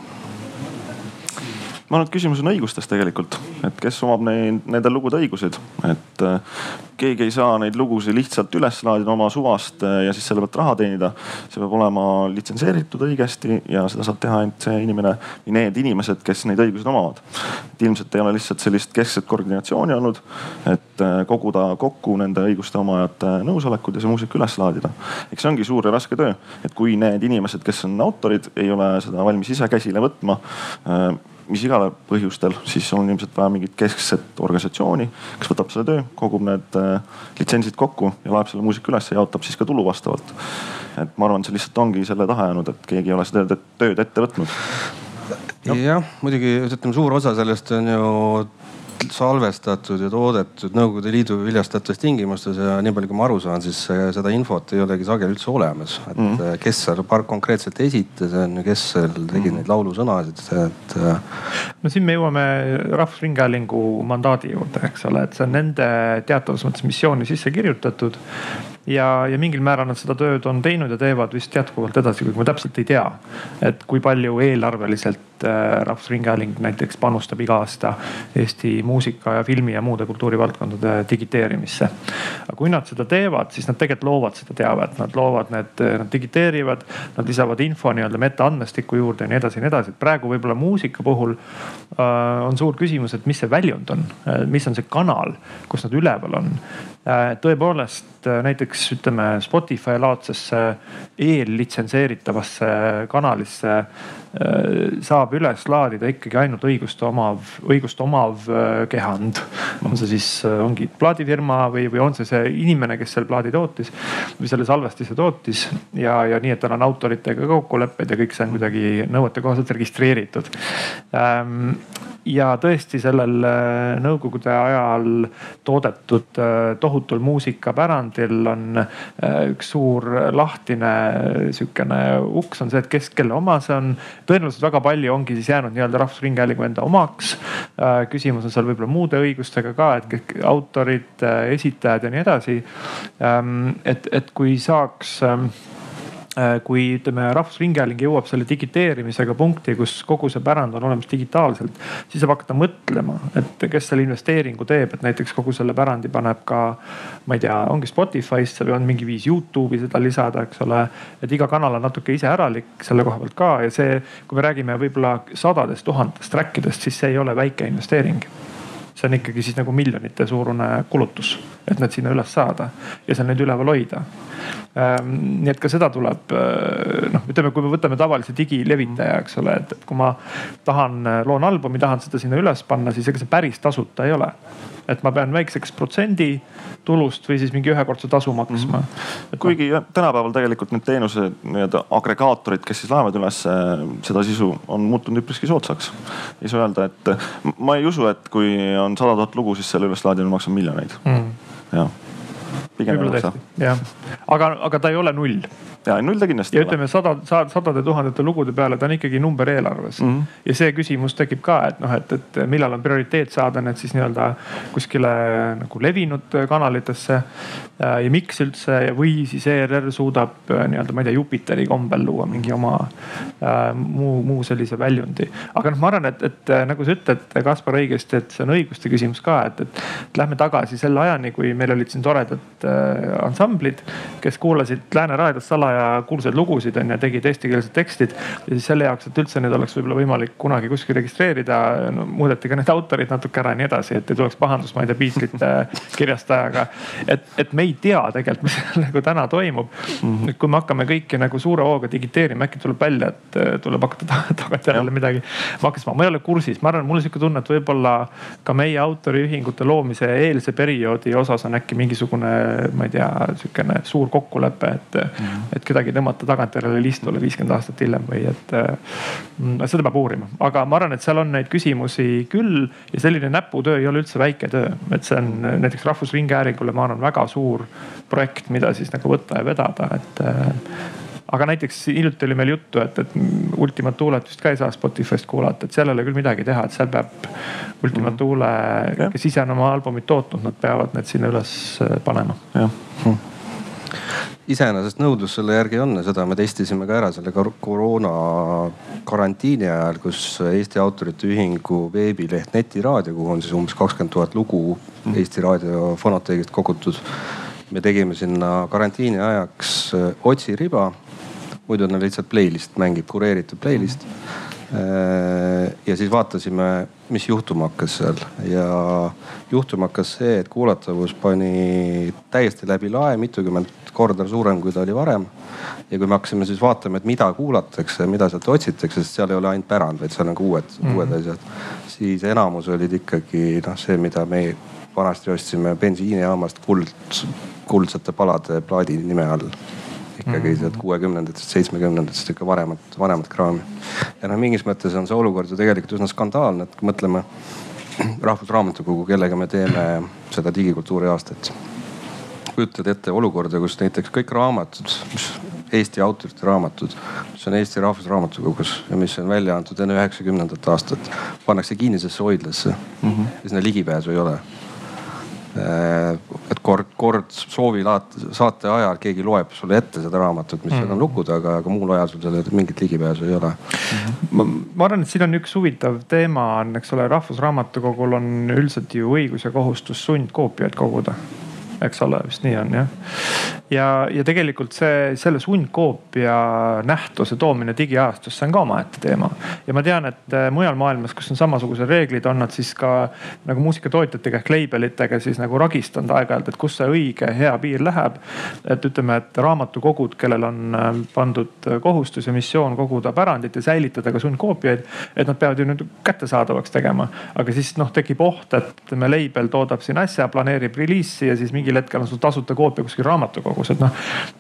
Ma arvan, et küsimus on õigustes tegelikult, et kes omab neid, nendel lugude õiguseid, et äh, keegi ei saa neid lugusid lihtsalt üles laadida oma suvast äh, ja siis selle pealt raha teenida. see peab olema litsenseeritud õigesti ja seda saab teha ainult see inimene või need inimesed, kes neid õigusi omavad. et ilmselt ei ole lihtsalt sellist keskset koordinatsiooni olnud, et äh, koguda kokku nende õiguste omajate nõusolekud ja see muusika üles laadida. eks see ongi suur ja raske töö, et kui need inimesed, kes on autorid, ei ole seda valmis ise käsile võtma mis igale põhjustel, siis on ilmselt vaja mingit keskset organisatsiooni, kes võtab selle töö, kogub need äh, litsentsid kokku ja laeb selle muusika üles ja jaotab siis ka tulu vastavalt. et ma arvan, see lihtsalt ongi selle taha jäänud, et keegi ei ole seda tööd ette võtnud jah, muidugi ütleme, suur osa sellest on ju salvestatud ja toodetud Nõukogude Liidu viljastatud tingimustes ja nii palju, kui ma aru saan, siis seda infot ei olegi sageli üldse olemas. et mm -hmm. kes seal konkreetselt esitas, on ju, kes seal tegi mm -hmm. neid laulusõnasid, et. Äh, no siin me jõuame Rahvusringhäälingu mandaadi juurde, eks ole, et see on nende teatavas mõttes missiooni sisse kirjutatud ja, ja mingil määral nad seda tööd on teinud ja teevad vist jätkuvalt edasi, kuigi ma täpselt ei tea, et kui palju eelarveliselt äh, Rahvusringhääling näiteks panustab iga aasta Eesti muusika ja filmi ja muude kultuurivaldkondade digiteerimisse. aga kui nad seda teevad, siis nad tegelikult loovad seda teavet, nad loovad need, nad digiteerivad, nad lisavad info nii-öelda metaandmestikku juurde ja nii edasi ja nii edasi. et praegu võib-olla muusika puhul äh, on suur küsimus, et mis see väljund on, äh, mis on see kanal, kus nad üleval on Äh, tõepoolest äh, näiteks ütleme Spotify laadsesse eellitsenseeritavasse kanalisse äh, saab üles laadida ikkagi ainult õigust omav, õigust omav kehand. on see siis, ongi plaadifirma või, või on see see inimene, kes selle plaadi tootis või selle salvestise tootis ja, ja nii, et tal on autoritega kokkulepped ja kõik see on kuidagi nõuetekohaselt registreeritud ähm, ja tõesti sellel äh, nõukogude ajal toodetud äh, tohutul muusikapärandil on äh, üks suur lahtine sihukene uks on see, et kes, kelle oma see on. tõenäoliselt väga palju ongi siis jäänud nii-öelda Rahvusringhäälingu enda omaks. küsimus on seal võib-olla muude õigustega ka, et kõik autorid, esitajad ja nii edasi. Ähm, et, et kui saaks ähm, Äh, kui ütleme, Rahvusringhääling jõuab selle digiteerimisega punkti, kus kogu see pärand on olemas digitaalselt, siis saab hakata mõtlema, et kes selle investeeringu teeb, et näiteks kogu selle pärandi paneb ka, ma ei tea, ongi Spotify'sse või on mingi viis Youtube'i seda lisada, eks ole. et iga kanal on natuke iseäralik selle koha pealt ka ja see, kui me räägime võib-olla sadadest tuhandest track idest, siis see ei ole väike investeering see on ikkagi siis nagu miljonite suurune kulutus, et need sinna üles saada ja seal neid üleval hoida. Ehm, nii et ka seda tuleb noh, ütleme, kui me võtame tavalise digilevitaja, eks ole, et, kui ma tahan, loon albumi, tahan seda sinna üles panna, siis ega see päris tasuta ei ole et ma pean väikseks protsendi tulust või siis mingi ühekordse tasu maksma mm. -hmm. kuigi jah, tänapäeval tegelikult need teenuse nii-öelda agregaatorid, kes siis laevad üles seda sisu, on muutunud üpriski soodsaks. ei saa öelda, et ma ei usu, et kui on sada tuhat lugu, siis selle üleslaadimine maksab miljoneid mm.. jah, pigem ei maksa. jah, aga, aga ta ei ole null ja null ta kindlasti ei ole. ja ütleme sada, sadade tuhandete lugude peale ta on ikkagi number eelarves mm. -hmm. ja see küsimus tekib ka, et noh, et, et millal on prioriteet saada need siis nii-öelda kuskile nagu levinud kanalitesse. ja miks üldse või siis ERR suudab nii-öelda, ma ei tea, Jupiteri kombel luua mingi oma äh, muu, muu sellise väljundi. aga noh, ma arvan, et, et nagu sa ütled, Kaspar õigesti, et see on õiguste küsimus ka, et, et lähme tagasi selle ajani, kui meil olid siin toredad äh, ansamblid, kes kuulasid Lääne raadiost salaja ja kuulsaid lugusid on ju, tegid eestikeelsed tekstid. ja siis selle jaoks, et üldse neid oleks võib-olla võimalik kunagi kuskil registreerida no,, muudeti ka need autorid natuke ära ja nii edasi, et ei tuleks pahandust, ma ei tea, Beatlesite kirjastajaga. et, et me ei tea tegelikult, mis nagu täna toimub mm. -hmm. kui me hakkame kõiki nagu suure hooga digiteerima, äkki tuleb välja, et äh, tuleb hakata tagantjärele midagi maksma. ma ei ole kursis, ma arvan, mul on sihuke tunne, et võib-olla ka meie autoriühingute loomise eelse perioodi osas on äkki mingisugune, ma ei tea, sihukene suur kokkulepe, et mm, -hmm. et kedagi tõmmata tagantjärele listule viiskümmend aastat hiljem või et äh,. seda peab uurima, aga ma arvan, et seal on neid küsimusi küll ja selline näputöö ei ole üldse väike töö, et see on näiteks Rahvusringhäälingule, ma arvan, väga suur projekt, mida siis nagu võtta ja vedada, et äh, aga näiteks hiljuti oli meil juttu, et, et Ultima Thulet vist ka ei saa Spotify'st kuulata, et seal ei ole küll midagi teha, et seal peab Ultima mhm. Thule, kes ise on oma albumit tootnud, nad peavad need sinna üles panema. jah mm iseenesest nõudlus selle järgi on ja seda me testisime ka ära selle koroona karantiini ajal, kus Eesti Autorite Ühingu veebileht Netiraadio, kuhu on siis umbes kakskümmend tuhat lugu mm. Eesti Raadio fonoteegist kogutud. me tegime sinna karantiini ajaks äh, otsiriba, muidu on lihtsalt playlist mängib, kureeritud playlist äh, ja siis vaatasime, mis juhtuma hakkas seal ja juhtuma hakkas see, et kuulatavus pani täiesti läbi lae, mitukümmend korda suurem, kui ta oli varem. ja kui me hakkasime siis vaatama, et mida kuulatakse, mida sealt otsitakse, sest seal ei ole ainult pärand, vaid seal on ka uued mm, -hmm. uued asjad. siis enamus olid ikkagi noh, see, mida me vanasti ostsime bensiinijaamast kuld, kuldsete palade plaadi nime all ikkagi mm -hmm. sealt kuuekümnendatest, seitsmekümnendatest ikka varemat, vanemat kraami. ja noh, mingis mõttes on see olukord ju tegelikult üsna skandaalne, et mõtleme Rahvusraamatukogu, kellega me teeme seda digikultuuri aastat kujutad ette olukorda, kus näiteks kõik raamatud, mis Eesti autorite raamatud, mis on Eesti Rahvusraamatukogus ja mis on välja antud enne üheksakümnendat aastat, pannakse kinnisesse hoidlasse mm. -hmm. ja sinna ligipääsu ei ole et kord, kord soovi saate ajal keegi loeb sulle ette seda raamatut, mis mm. seal on luku taga, aga muul ajal sul sellele mingit ligipääsu ei ole ma, ma arvan, et siin on üks huvitav teema on, eks ole, Rahvusraamatukogul on üldiselt ju õigus ja kohustus sundkoopiaid koguda eks ole, vist nii on jah. ja, ja tegelikult see, selle sundkoopia nähtuse toomine digiajastusse on ka omaette teema. ja ma tean, et äh, mujal maailmas, kus on samasugused reeglid, on nad siis ka nagu muusikatootjatega ehk labelitega siis nagu ragistanud aeg-ajalt, et kus see õige hea piir läheb. et ütleme, et raamatukogud, kellel on äh, pandud kohustus ja missioon koguda pärandit ja säilitada ka sundkoopiaid, et nad peavad ju nüüd kättesaadavaks tegema. aga siis noh, tekib oht, et ütleme, label toodab siin asja, planeerib reliisi ja siis mingi mingil hetkel on sul tasuta koopia kuskil raamatukogus, et noh.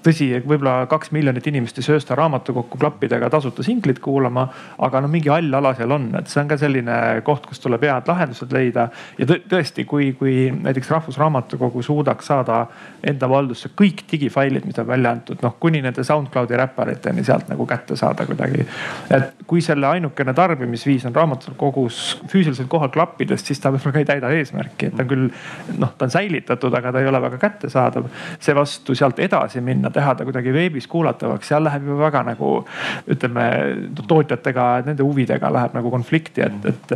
tõsi, võib-olla kaks miljonit inimest ei söösta raamatukokku klappidega tasuta singlit kuulama, aga noh, mingi hall ala seal on, et see on ka selline koht, kus tuleb head lahendused leida. ja tõesti, kui, kui näiteks Rahvusraamatukogu suudaks saada enda valdusse kõik digifailid, mis on välja antud, noh kuni nende SoundCloudi räppariteni sealt nagu kätte saada kuidagi. et kui selle ainukene tarbimisviis on raamatukogus füüsiliselt kohal klappidest, siis ta võib-olla ka ei täida eesmärki, et ta on küll noh, ta on säilitatud, aga ta ei ole ole väga kättesaadav. seevastu sealt edasi minna, teha ta kuidagi veebis kuulatavaks, seal läheb juba väga nagu ütleme tootjatega, nende huvidega läheb nagu konflikti, et, et.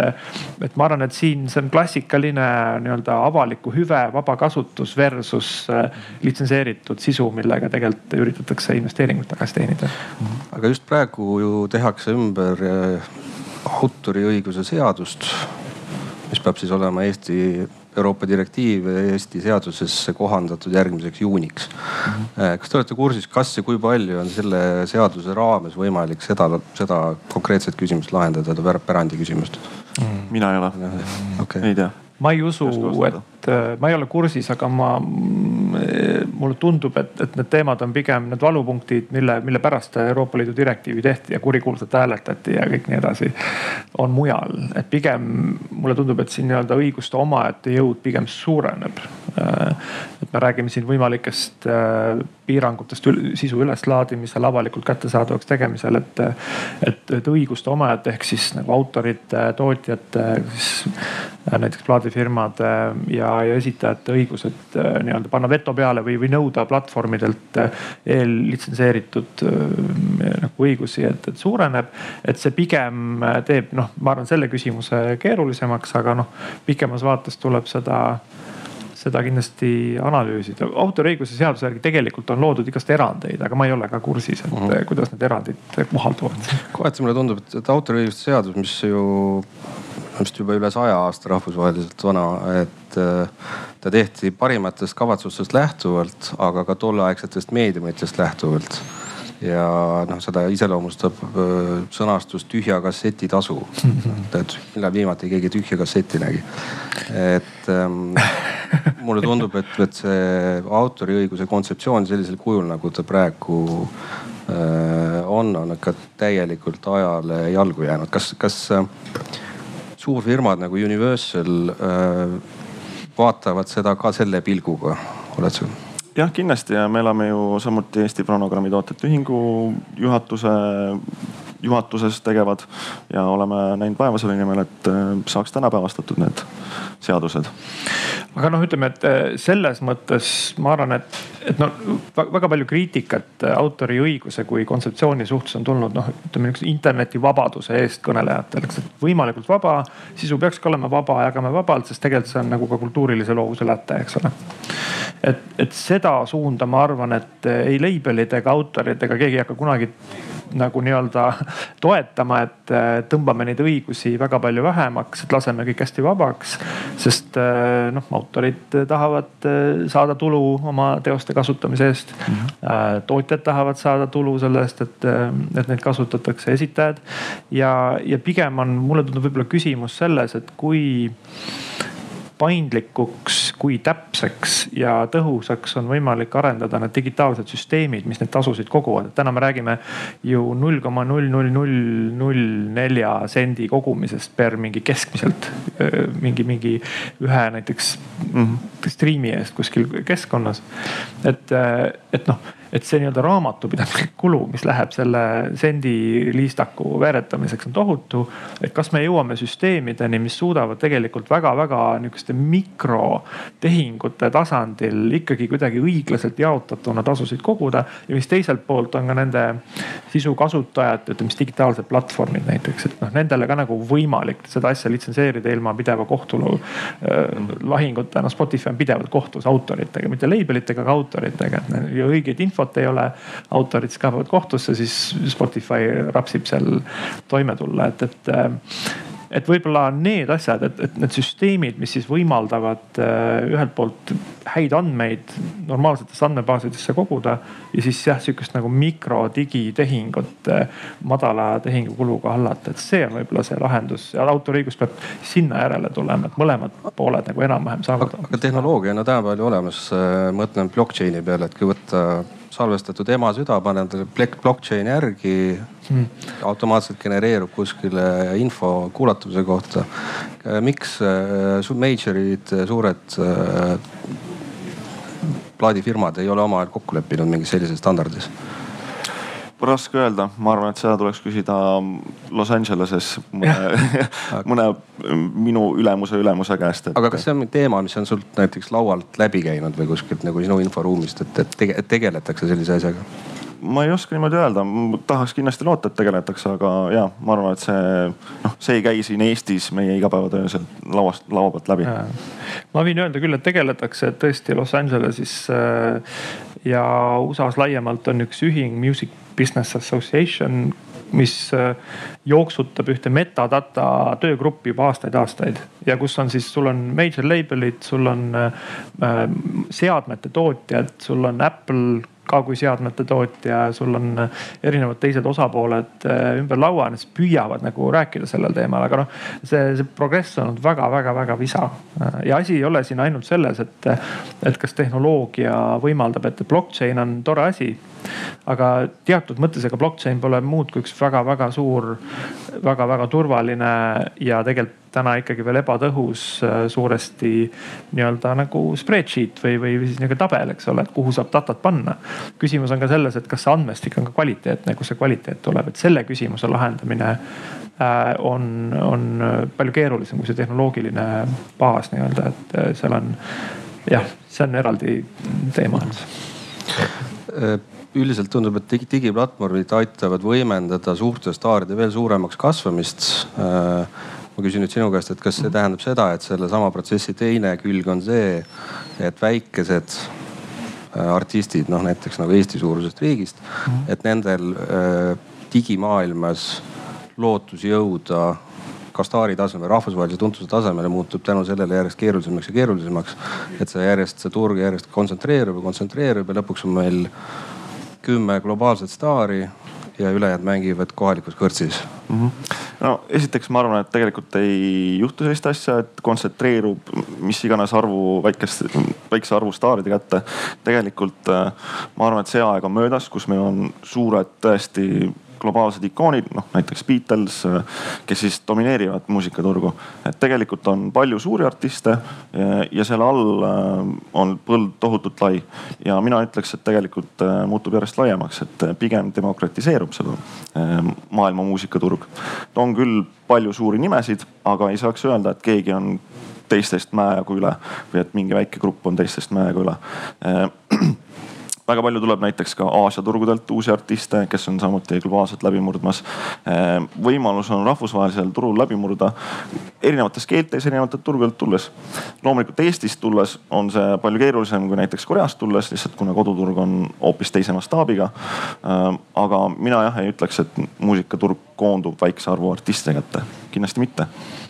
et ma arvan, et siin see on klassikaline nii-öelda avaliku hüve vabakasutus versus äh, litsenseeritud sisu, millega tegelikult üritatakse investeeringut tagasi teenida. aga just praegu ju tehakse ümber äh, autoriõiguse seadust mis peab siis olema Eesti Euroopa direktiiv Eesti seadusesse kohandatud järgmiseks juuniks mm. -hmm. kas te olete kursis, kas ja kui palju on selle seaduse raames võimalik seda, seda konkreetset küsimust lahendada, seda pärandi küsimust mm.? mina ei ole okay., ei tea ma ei usu, et äh, ma ei ole kursis, aga ma, mm, mulle tundub, et, et need teemad on pigem need valupunktid, mille, mille pärast Euroopa Liidu direktiivi tehti ja kurikuulsalt hääletati ja kõik nii edasi. on mujal, et pigem mulle tundub, et siin nii-öelda õiguste omaette jõud pigem suureneb. Äh, et me räägime siin võimalikest äh, piirangutest sisu üleslaadimisel, avalikult kättesaadavaks tegemisel, et, et, et õiguste omajad ehk siis nagu autorite, tootjate, siis näiteks plaadifirmade ja, ja esitajate õigused äh, nii-öelda panna veto peale või, või nõuda platvormidelt äh, eellitsenseeritud äh, nagu õigusi, et, et suureneb. et see pigem teeb noh, ma arvan, selle küsimuse keerulisemaks, aga noh, pikemas vaates tuleb seda seda kindlasti analüüsida. autoriõiguse seaduse järgi tegelikult on loodud igast erandeid, aga ma ei ole ka kursis, et mm -hmm. kuidas need erandid kohalduvad. kohati mulle tundub, et, et autoriõiguse seadus, mis ju vist juba üle saja aasta rahvusvaheliselt vana, et äh, ta tehti parimatest kavatsustest lähtuvalt, aga ka tolleaegsetest meediumitest lähtuvalt ja noh, seda iseloomustab äh, sõnastus tühja kasseti tasu. et millal viimati keegi tühja kasseti nägi. et ähm, mulle tundub, et, et see autoriõiguse kontseptsioon sellisel kujul, nagu ta praegu äh, on, on ikka täielikult ajale jalgu jäänud. kas, kas äh, suurfirmad nagu Universal äh, vaatavad seda ka selle pilguga, oled sa? jah, kindlasti ja me elame ju samuti Eesti Fonogrammi Tootjate Ühingu juhatuse juhatuses tegevad ja oleme näinud vaeva selle nimel, et äh, saaks tänapäevastatud need seadused. aga noh, ütleme, et äh, selles mõttes ma arvan, et, et noh väga palju kriitikat äh, autoriõiguse kui kontseptsiooni suhtes on tulnud noh, ütleme niisuguse internetivabaduse eestkõnelejatelt, et võimalikult vaba, sisu peakski olema vaba, jagame vabalt, sest tegelikult see on nagu ka kultuurilise loovuse läte, eks ole. et, et seda suunda ma arvan, et ei label'id ega autorid ega keegi ei hakka kunagi nagu nii-öelda toetama, et äh, tõmbame neid õigusi väga palju vähemaks, et laseme kõik hästi vabaks. sest äh, noh, autorid tahavad äh, saada tulu oma teoste kasutamise eest mm. -hmm. tootjad tahavad saada tulu selle eest, et, et neid kasutatakse, esitajad. ja, ja pigem on, mulle tundub võib-olla küsimus selles, et kui paindlikuks, kui täpseks ja tõhusaks on võimalik arendada need digitaalsed süsteemid, mis neid tasusid koguvad. täna me räägime ju null koma null null null null nelja sendi kogumisest per mingi keskmiselt mingi, mingi ühe näiteks mm -hmm. striimi eest kuskil keskkonnas. et, et noh et see nii-öelda raamatupidamislik kulu, mis läheb selle sendiliistaku veeretamiseks on tohutu. et kas me jõuame süsteemideni, mis suudavad tegelikult väga-väga nihukeste mikrotehingute tasandil ikkagi kuidagi õiglaselt jaotatuna tasusid koguda. ja mis teiselt poolt on ka nende sisu kasutajate, ütleme siis digitaalsed platvormid näiteks, et noh nendele ka nagu võimalik seda asja litsenseerida ilma pideva kohtulu äh, lahinguta. noh Spotify on pidevalt kohtus autoritega, mitte label itega, aga autoritega, ja õigeid info infot ei ole, autorid siis kaebavad kohtusse, siis Spotify rapsib seal toime tulla, et, et et võib-olla need asjad, et, et need süsteemid, mis siis võimaldavad äh, ühelt poolt häid andmeid normaalsetesse andmebaasidesse koguda ja siis jah, sihukest nagu mikro digitehingut äh, madala tehingukuluga hallata, et see on võib-olla see lahendus ja autoriõigus peab sinna järele tulema, et mõlemad pooled nagu enam-vähem saavad. aga tehnoloogia on no, tänapäeval ju olemas, äh, mõtlen blockchain'i peale, et kui võtta salvestatud ema süda, paned talle blockchain'i järgi hmm.. automaatselt genereerub kuskile info kuulatuse kohta. miks äh, major'id, suured äh, plaadifirmad ei ole omavahel kokku leppinud mingis sellises standardis? Raske öelda, ma arvan, et seda tuleks küsida Los Angeleses mõne, mõne minu ülemuse ülemuse käest et.... aga kas see on teema, mis on sult näiteks laualt läbi käinud või kuskilt nagu sinu inforuumist, et, et, tege, et tegeletakse sellise asjaga? ma ei oska niimoodi öelda, tahaks kindlasti loota, et tegeletakse, aga ja ma arvan, et see noh, see ei käi siin Eestis meie igapäevatöö sealt lauast, laua pealt läbi. ma võin öelda küll, et tegeletakse tõesti Los Angeleses äh, ja USA-s laiemalt on üks ühing Music Business Association mis jooksutab ühte metadata töögruppi juba aastaid-aastaid ja kus on siis, sul on major label'id, sul on äh, seadmete tootjad, sul on Apple ka kui seadmete tootja, sul on erinevad teised osapooled äh, ümber laua, nad siis püüavad nagu rääkida sellel teemal, aga noh, see, see progress on olnud väga-väga-väga visa. ja asi ei ole siin ainult selles, et, et kas tehnoloogia võimaldab, et blockchain on tore asi aga teatud mõttes ega blockchain pole muud kui üks väga-väga suur väga,, väga-väga turvaline ja tegelikult täna ikkagi veel ebatõhus äh, suuresti nii-öelda nagu spreadsheet või, või siis nihuke tabel, eks ole, et kuhu saab datat panna. küsimus on ka selles, et kas see andmestik on ka kvaliteetne, kust see kvaliteet tuleb, et selle küsimuse lahendamine äh, on, on palju keerulisem kui see tehnoloogiline baas nii-öelda, et äh, seal on jah, see on eraldi teema üldiselt tundub, et digi, digiplatvormid aitavad võimendada suurte staaride veel suuremaks kasvamist. Äh, ma küsin nüüd sinu käest, et kas see tähendab seda, et sellesama protsessi teine külg on see, et väikesed äh, artistid, noh näiteks nagu Eesti suurusest riigist, mhm. et nendel äh, digimaailmas lootus jõuda ka staari tasemel, rahvusvahelise tuntuse tasemele muutub tänu sellele järjest keerulisemaks ja keerulisemaks. et see järjest, see turg järjest kontsentreerub ja kontsentreerub ja lõpuks on meil kümme globaalset staari ja ülejäänud mängivad kohalikus kõrtsis mm. -hmm. No esiteks ma arvan, et tegelikult ei juhtu sellist asja, et kontsentreerub mis iganes arvu väikest, väikse arvu staaride kätte. tegelikult äh, ma arvan, et see aeg on möödas, kus meil on suured tõesti globaalsed ikoonid, noh näiteks Beatles, kes siis domineerivad muusikaturgu. et tegelikult on palju suuri artiste ja, ja selle all äh, on põld tohutult lai. ja mina ütleks, et tegelikult äh, muutub järjest laiemaks, et pigem demokratiseerub seda äh, maailma muusikaturg. on küll palju suuri nimesid, aga ei saaks öelda, et keegi on teistest mäejagu üle või et mingi väike grupp on teistest mäejagu üle väga palju tuleb näiteks ka Aasia turgudelt uusi artiste, kes on samuti globaalselt läbi murdmas. Ehm, võimalus on rahvusvahelisel turul läbi murda erinevates keeltes, erinevatelt turgudelt tulles. loomulikult Eestist tulles on see palju keerulisem kui näiteks Koreast tulles, lihtsalt kuna koduturg on hoopis teise mastaabiga. Ehm, aga mina jah ei ütleks, et muusikaturg koondub väikse arvu artistide kätte, kindlasti mitte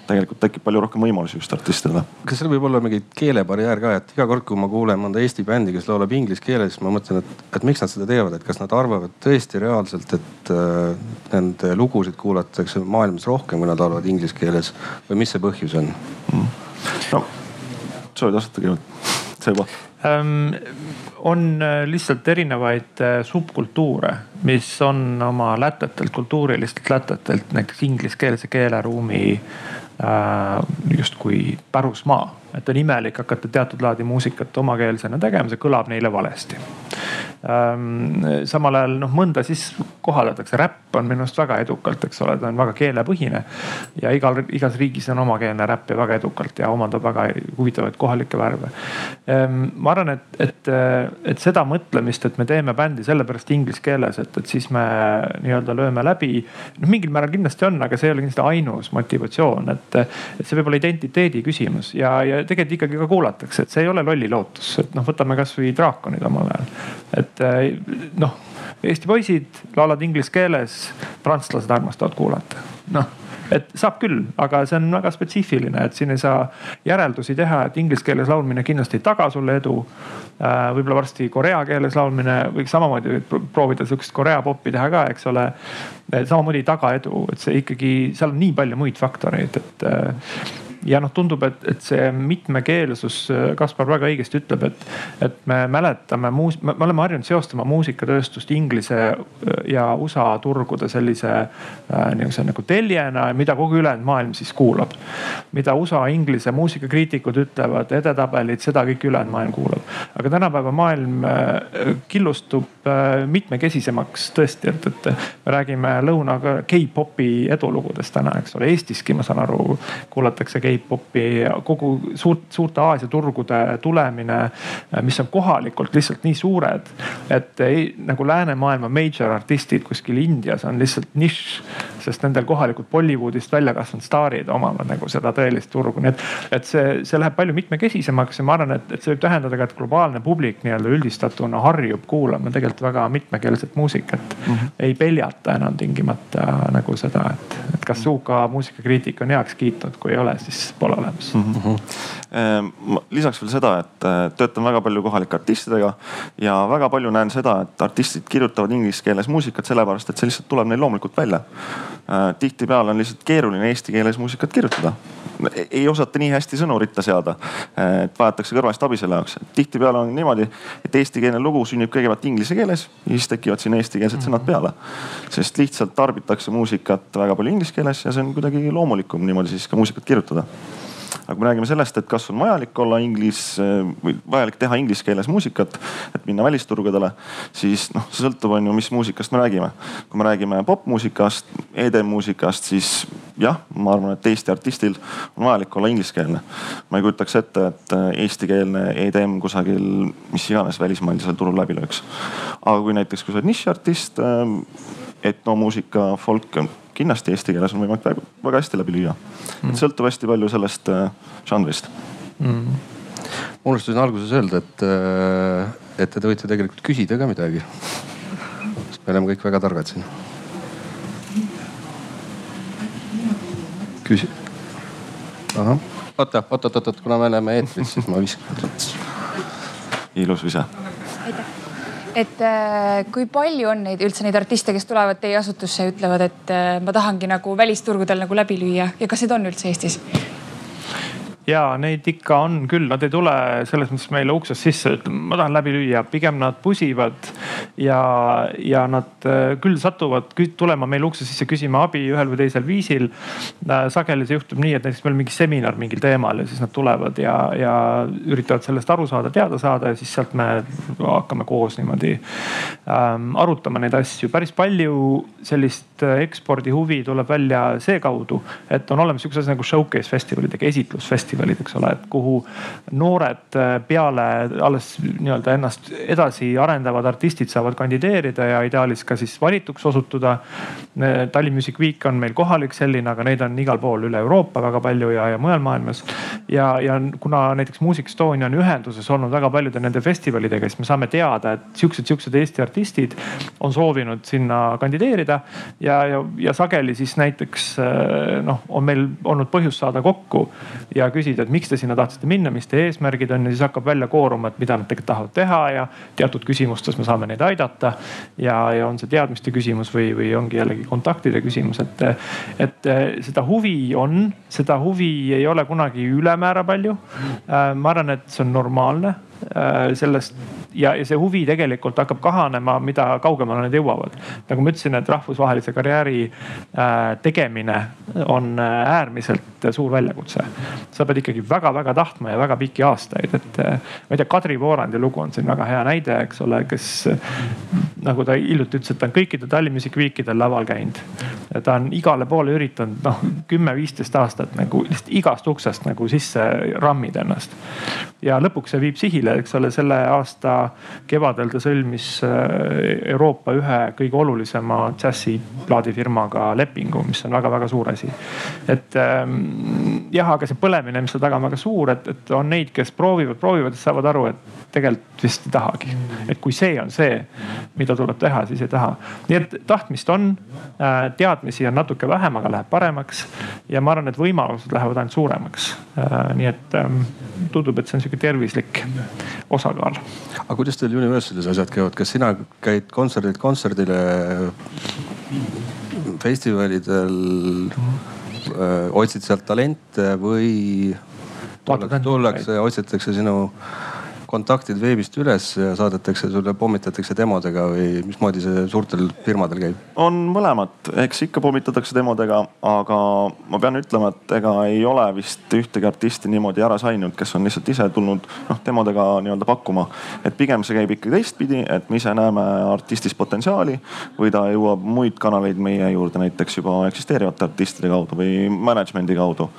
tegelikult tekib palju rohkem võimalusi just artistidele. kas seal võib olla mingi keelebarjäär ka, et iga kord, kui ma kuulen mõnda Eesti bändi, kes laulab inglise keeles, siis ma mõtlen, et, et miks nad seda teevad, et kas nad arvavad tõesti reaalselt, et äh, nende lugusid kuulatakse maailmas rohkem, kui nad laulavad inglise keeles või mis see põhjus on mm.? no soovid vastata kõigepealt, see juba ähm, on äh, lihtsalt erinevaid äh, subkultuure, mis on oma lätetelt, kultuurilistelt lätetelt näiteks ingliskeelse keeleruumi justkui pärusmaa, et on imelik hakata teatud laadi muusikat omakeelsena tegema, see kõlab neile valesti samal ajal noh, mõnda siis kohaldatakse, räpp on minu arust väga edukalt, eks ole, ta on väga keelepõhine. ja igal, igas riigis on omakeelne räpp ja väga edukalt ja omandab väga huvitavaid kohalikke värve. Ehm, ma arvan, et, et, et seda mõtlemist, et me teeme bändi sellepärast inglise keeles, et, et siis me nii-öelda lööme läbi. noh, mingil määral kindlasti on, aga see ei ole kindlasti ainus motivatsioon, et, et see võib olla identiteedi küsimus ja, ja tegelikult ikkagi ka kuulatakse, et see ei ole lolli lootus, et noh, võtame kasvõi draakonid omal ajal. et et eh, noh, Eesti poisid laulavad inglise keeles, prantslased armastavad kuulata, noh et saab küll, aga see on väga spetsiifiline, et siin ei saa järeldusi teha, et inglise keeles laulmine kindlasti ei taga sulle edu. Äh, võib-olla varsti korea keeles laulmine võiks samamoodi proovida sihukest korea popi teha ka, eks ole. samamoodi ei taga edu, et see ikkagi, seal on nii palju muid faktoreid, et äh, ja noh, tundub, et, et see mitmekeelsus, Kaspar väga õigesti ütleb, et, et me mäletame muus-, me oleme harjunud seostama muusikatööstust Inglise ja USA turgude sellise äh, niisuguse nagu teljena, mida kogu ülejäänud maailm siis kuulab. mida USA, Inglise muusikakriitikud ütlevad, edetabelid, seda kõike ülejäänud maailm kuulab. aga tänapäeva maailm äh, killustub äh, mitmekesisemaks tõesti, et, et me räägime lõuna K-popi edulugudest täna, eks ole, Eestiski ma saan aru, kuulatakse K-popi, kogu suurt, suurte Aasia turgude tulemine, mis on kohalikult lihtsalt nii suured, et ei, nagu läänemaailma major artistid kuskil Indias on lihtsalt nišš sest nendel kohalikud Bollywoodist välja kasvanud staarid omavad nagu seda tõelist turgu, nii et, et see, see läheb palju mitmekesisemaks ja ma arvan, et, et see võib tähendada ka, et globaalne publik nii-öelda üldistatuna harjub kuulama tegelikult väga mitmekeelset muusikat mm. -hmm. ei peljata enam tingimata nagu seda, et, et kas UK muusikakriitik on heaks kiitnud, kui ei ole, siis pole olemas mm. -hmm. lisaks veel seda, et äh, töötan väga palju kohalike artistidega ja väga palju näen seda, et artistid kirjutavad inglise keeles muusikat sellepärast, et see lihtsalt tuleb neil loomulikult välja. Äh, tihtipeale on lihtsalt keeruline eesti keeles muusikat kirjutada. ei osata nii hästi sõnu ritta seada, et vajatakse kõrvalist abi selle jaoks. tihtipeale on niimoodi, et eestikeelne lugu sünnib kõigepealt inglise keeles ja siis tekivad sinna eestikeelsed sõnad peale. sest lihtsalt tarbitakse muusikat väga palju inglise keeles ja see on kuidagi loomulikum niimoodi siis ka muusikat kirjutada aga kui me räägime sellest, et kas on vajalik olla inglis või vajalik teha inglise keeles muusikat, et minna välisturgudele, siis noh, see sõltub, on ju, mis muusikast me räägime. kui me räägime popmuusikast, EDM-muusikast, siis jah, ma arvan, et Eesti artistil on vajalik olla ingliskeelne. ma ei kujutaks ette, et eestikeelne EDM kusagil mis iganes välismaisel turul läbi lööks. aga kui näiteks, kui sa oled nišiartist, etnomuusika, folk kindlasti eesti keeles on võimalik väga, väga hästi läbi lüüa. Mm.. et sõltub hästi palju sellest äh, žanrist. Mm.. ma unustasin alguses öelda, et, äh, et te võite tegelikult küsida ka midagi. sest me oleme kõik väga targad siin. küsi-, ahah, oota, oot, oot, oot, kuna me oleme eetris, siis ma viskan. ilus vise et äh, kui palju on neid üldse neid artiste, kes tulevad teie asutusse ja ütlevad, et äh, ma tahangi nagu välisturgudel nagu läbi lüüa ja kas neid on üldse Eestis? Ja neid ikka on küll, nad ei tule selles mõttes meile uksest sisse, ütlema, ma tahan läbi lüüa, pigem nad pusivad ja, ja nad äh, küll satuvad tulema meil ukse sisse küsima abi ühel või teisel viisil. Äh, sageli see juhtub nii, et näiteks meil on mingi seminar mingil teemal ja siis nad tulevad ja, ja üritavad sellest aru saada, teada saada ja siis sealt me hakkame koos niimoodi ähm, arutama neid asju. päris palju sellist äh, ekspordihuvi tuleb välja seekaudu, et on olemas siukse asi nagu showcase festivalid ehk esitlusfestivalid festivalid, eks ole, et kuhu noored äh, peale alles nii-öelda ennast edasi arendavad artistid saavad kandideerida ja ideaalis ka siis valituks osutuda. Äh, Tallinn Music Week on meil kohalik selline, aga neid on igal pool üle Euroopa väga palju ja, ja mujal maailmas. ja, ja kuna näiteks Music Estonia on ühenduses olnud väga paljude nende festivalidega, siis me saame teada, et siuksed, siuksed Eesti artistid on soovinud sinna kandideerida ja, ja, ja sageli siis näiteks äh, noh, on meil olnud põhjust saada kokku ja küsida küsida, et miks te sinna tahtsite minna, mis teie eesmärgid on ja siis hakkab välja kooruma, et mida nad tegelikult tahavad teha ja teatud küsimustes me saame neid aidata. ja, ja on see teadmiste küsimus või, või ongi jällegi kontaktide küsimus, et, et seda huvi on, seda huvi ei ole kunagi ülemäära palju. Äh, ma arvan, et see on normaalne sellest ja, ja see huvi tegelikult hakkab kahanema, mida kaugemale nad jõuavad. nagu ma ütlesin, et rahvusvahelise karjääri äh, tegemine on äh, äärmiselt suur väljakutse. sa pead ikkagi väga-väga tahtma ja väga pikki aastaid, et ma ei tea, Kadri Voorandi lugu on siin väga hea näide, eks ole, kes nagu ta hiljuti ütles, et ta on kõikidel Tallinn Music Weekidel laval käinud. ta on igale poole üritanud noh kümme-viisteist aastat nagu lihtsalt igast uksest nagu sisse rammida ennast. ja lõpuks see viib sihile välja, eks ole, selle aasta kevadel ta sõlmis äh, Euroopa ühe kõige olulisema džässiplaadifirmaga lepingu, mis on väga-väga suur asi. et ähm, jah, aga see põlemine, mis seal taga on väga suur, et, et on neid, kes proovivad, proovivad, saavad aru, et tegelikult vist ei tahagi. et kui see on see, mida tuleb teha, siis ei taha. nii et tahtmist on, äh, teadmisi on natuke vähem, aga läheb paremaks. ja ma arvan, et võimalused lähevad ainult suuremaks. Äh, nii et ähm, tundub, et see on sihuke tervislik osakaal. aga kuidas teil Universalis asjad käivad, kas sina käid kontserdilt kontserdile, festivalidel, otsid sealt talente või tullakse ja otsitakse sinu kontaktid veebist üles ja saadetakse sulle, pommitatakse demodega või mismoodi see suurtel firmadel käib? on mõlemat, eks ikka pommitatakse demodega, aga ma pean ütlema, et ega ei ole vist ühtegi artisti niimoodi ära saanud, kes on lihtsalt ise tulnud noh demodega nii-öelda pakkuma. et pigem see käib ikka teistpidi, et me ise näeme artistis potentsiaali või ta jõuab muid kanaleid meie juurde näiteks juba eksisteerivate artistide kaudu või management'i kaudu.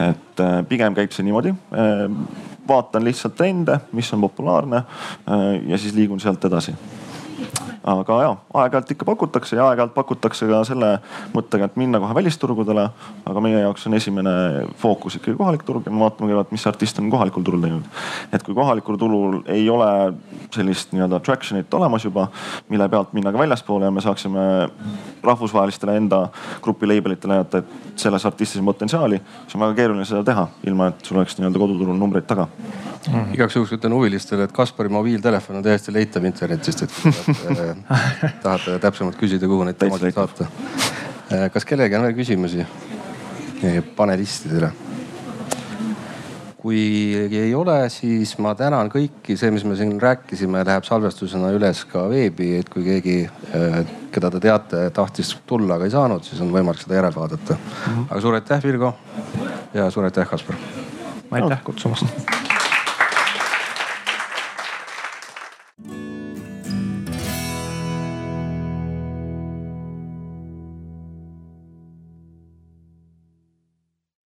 et äh, pigem käib see niimoodi äh, vaatan lihtsalt trende, mis on populaarne äh, ja siis liigun sealt edasi aga ja aeg-ajalt ikka pakutakse ja aeg-ajalt pakutakse ka selle mõttega, et minna kohe välisturgudele. aga meie jaoks on esimene fookus ikkagi kohalik turg ja me vaatame kõigepealt, mis artist on kohalikul turul teinud. et kui kohalikul turul ei ole sellist nii-öelda traction'it olemas juba, mille pealt minna ka väljaspoole ja me saaksime rahvusvahelistele enda grupi label itele näidata, et selles artistis on potentsiaali, siis on väga keeruline seda teha, ilma et sul oleks nii-öelda koduturul numbreid taga mm. -hmm. igaks juhuks ütlen huvilistele, et Kaspari mobiiltelefon on täiesti leitav internetist, et kui tahate, tahate täpsemalt küsida, kuhu neid teemasid saata. Äh, kas kellelgi on veel küsimusi panelistidele? kui ei ole, siis ma tänan kõiki, see, mis me siin rääkisime, läheb salvestusena üles ka veebi, et kui keegi, äh, keda te teate, tahtis tulla, aga ei saanud, siis on võimalik seda järele vaadata. Mhm. aga suur aitäh, Virgo ja suur aitäh, Kaspar. aitäh kutsumast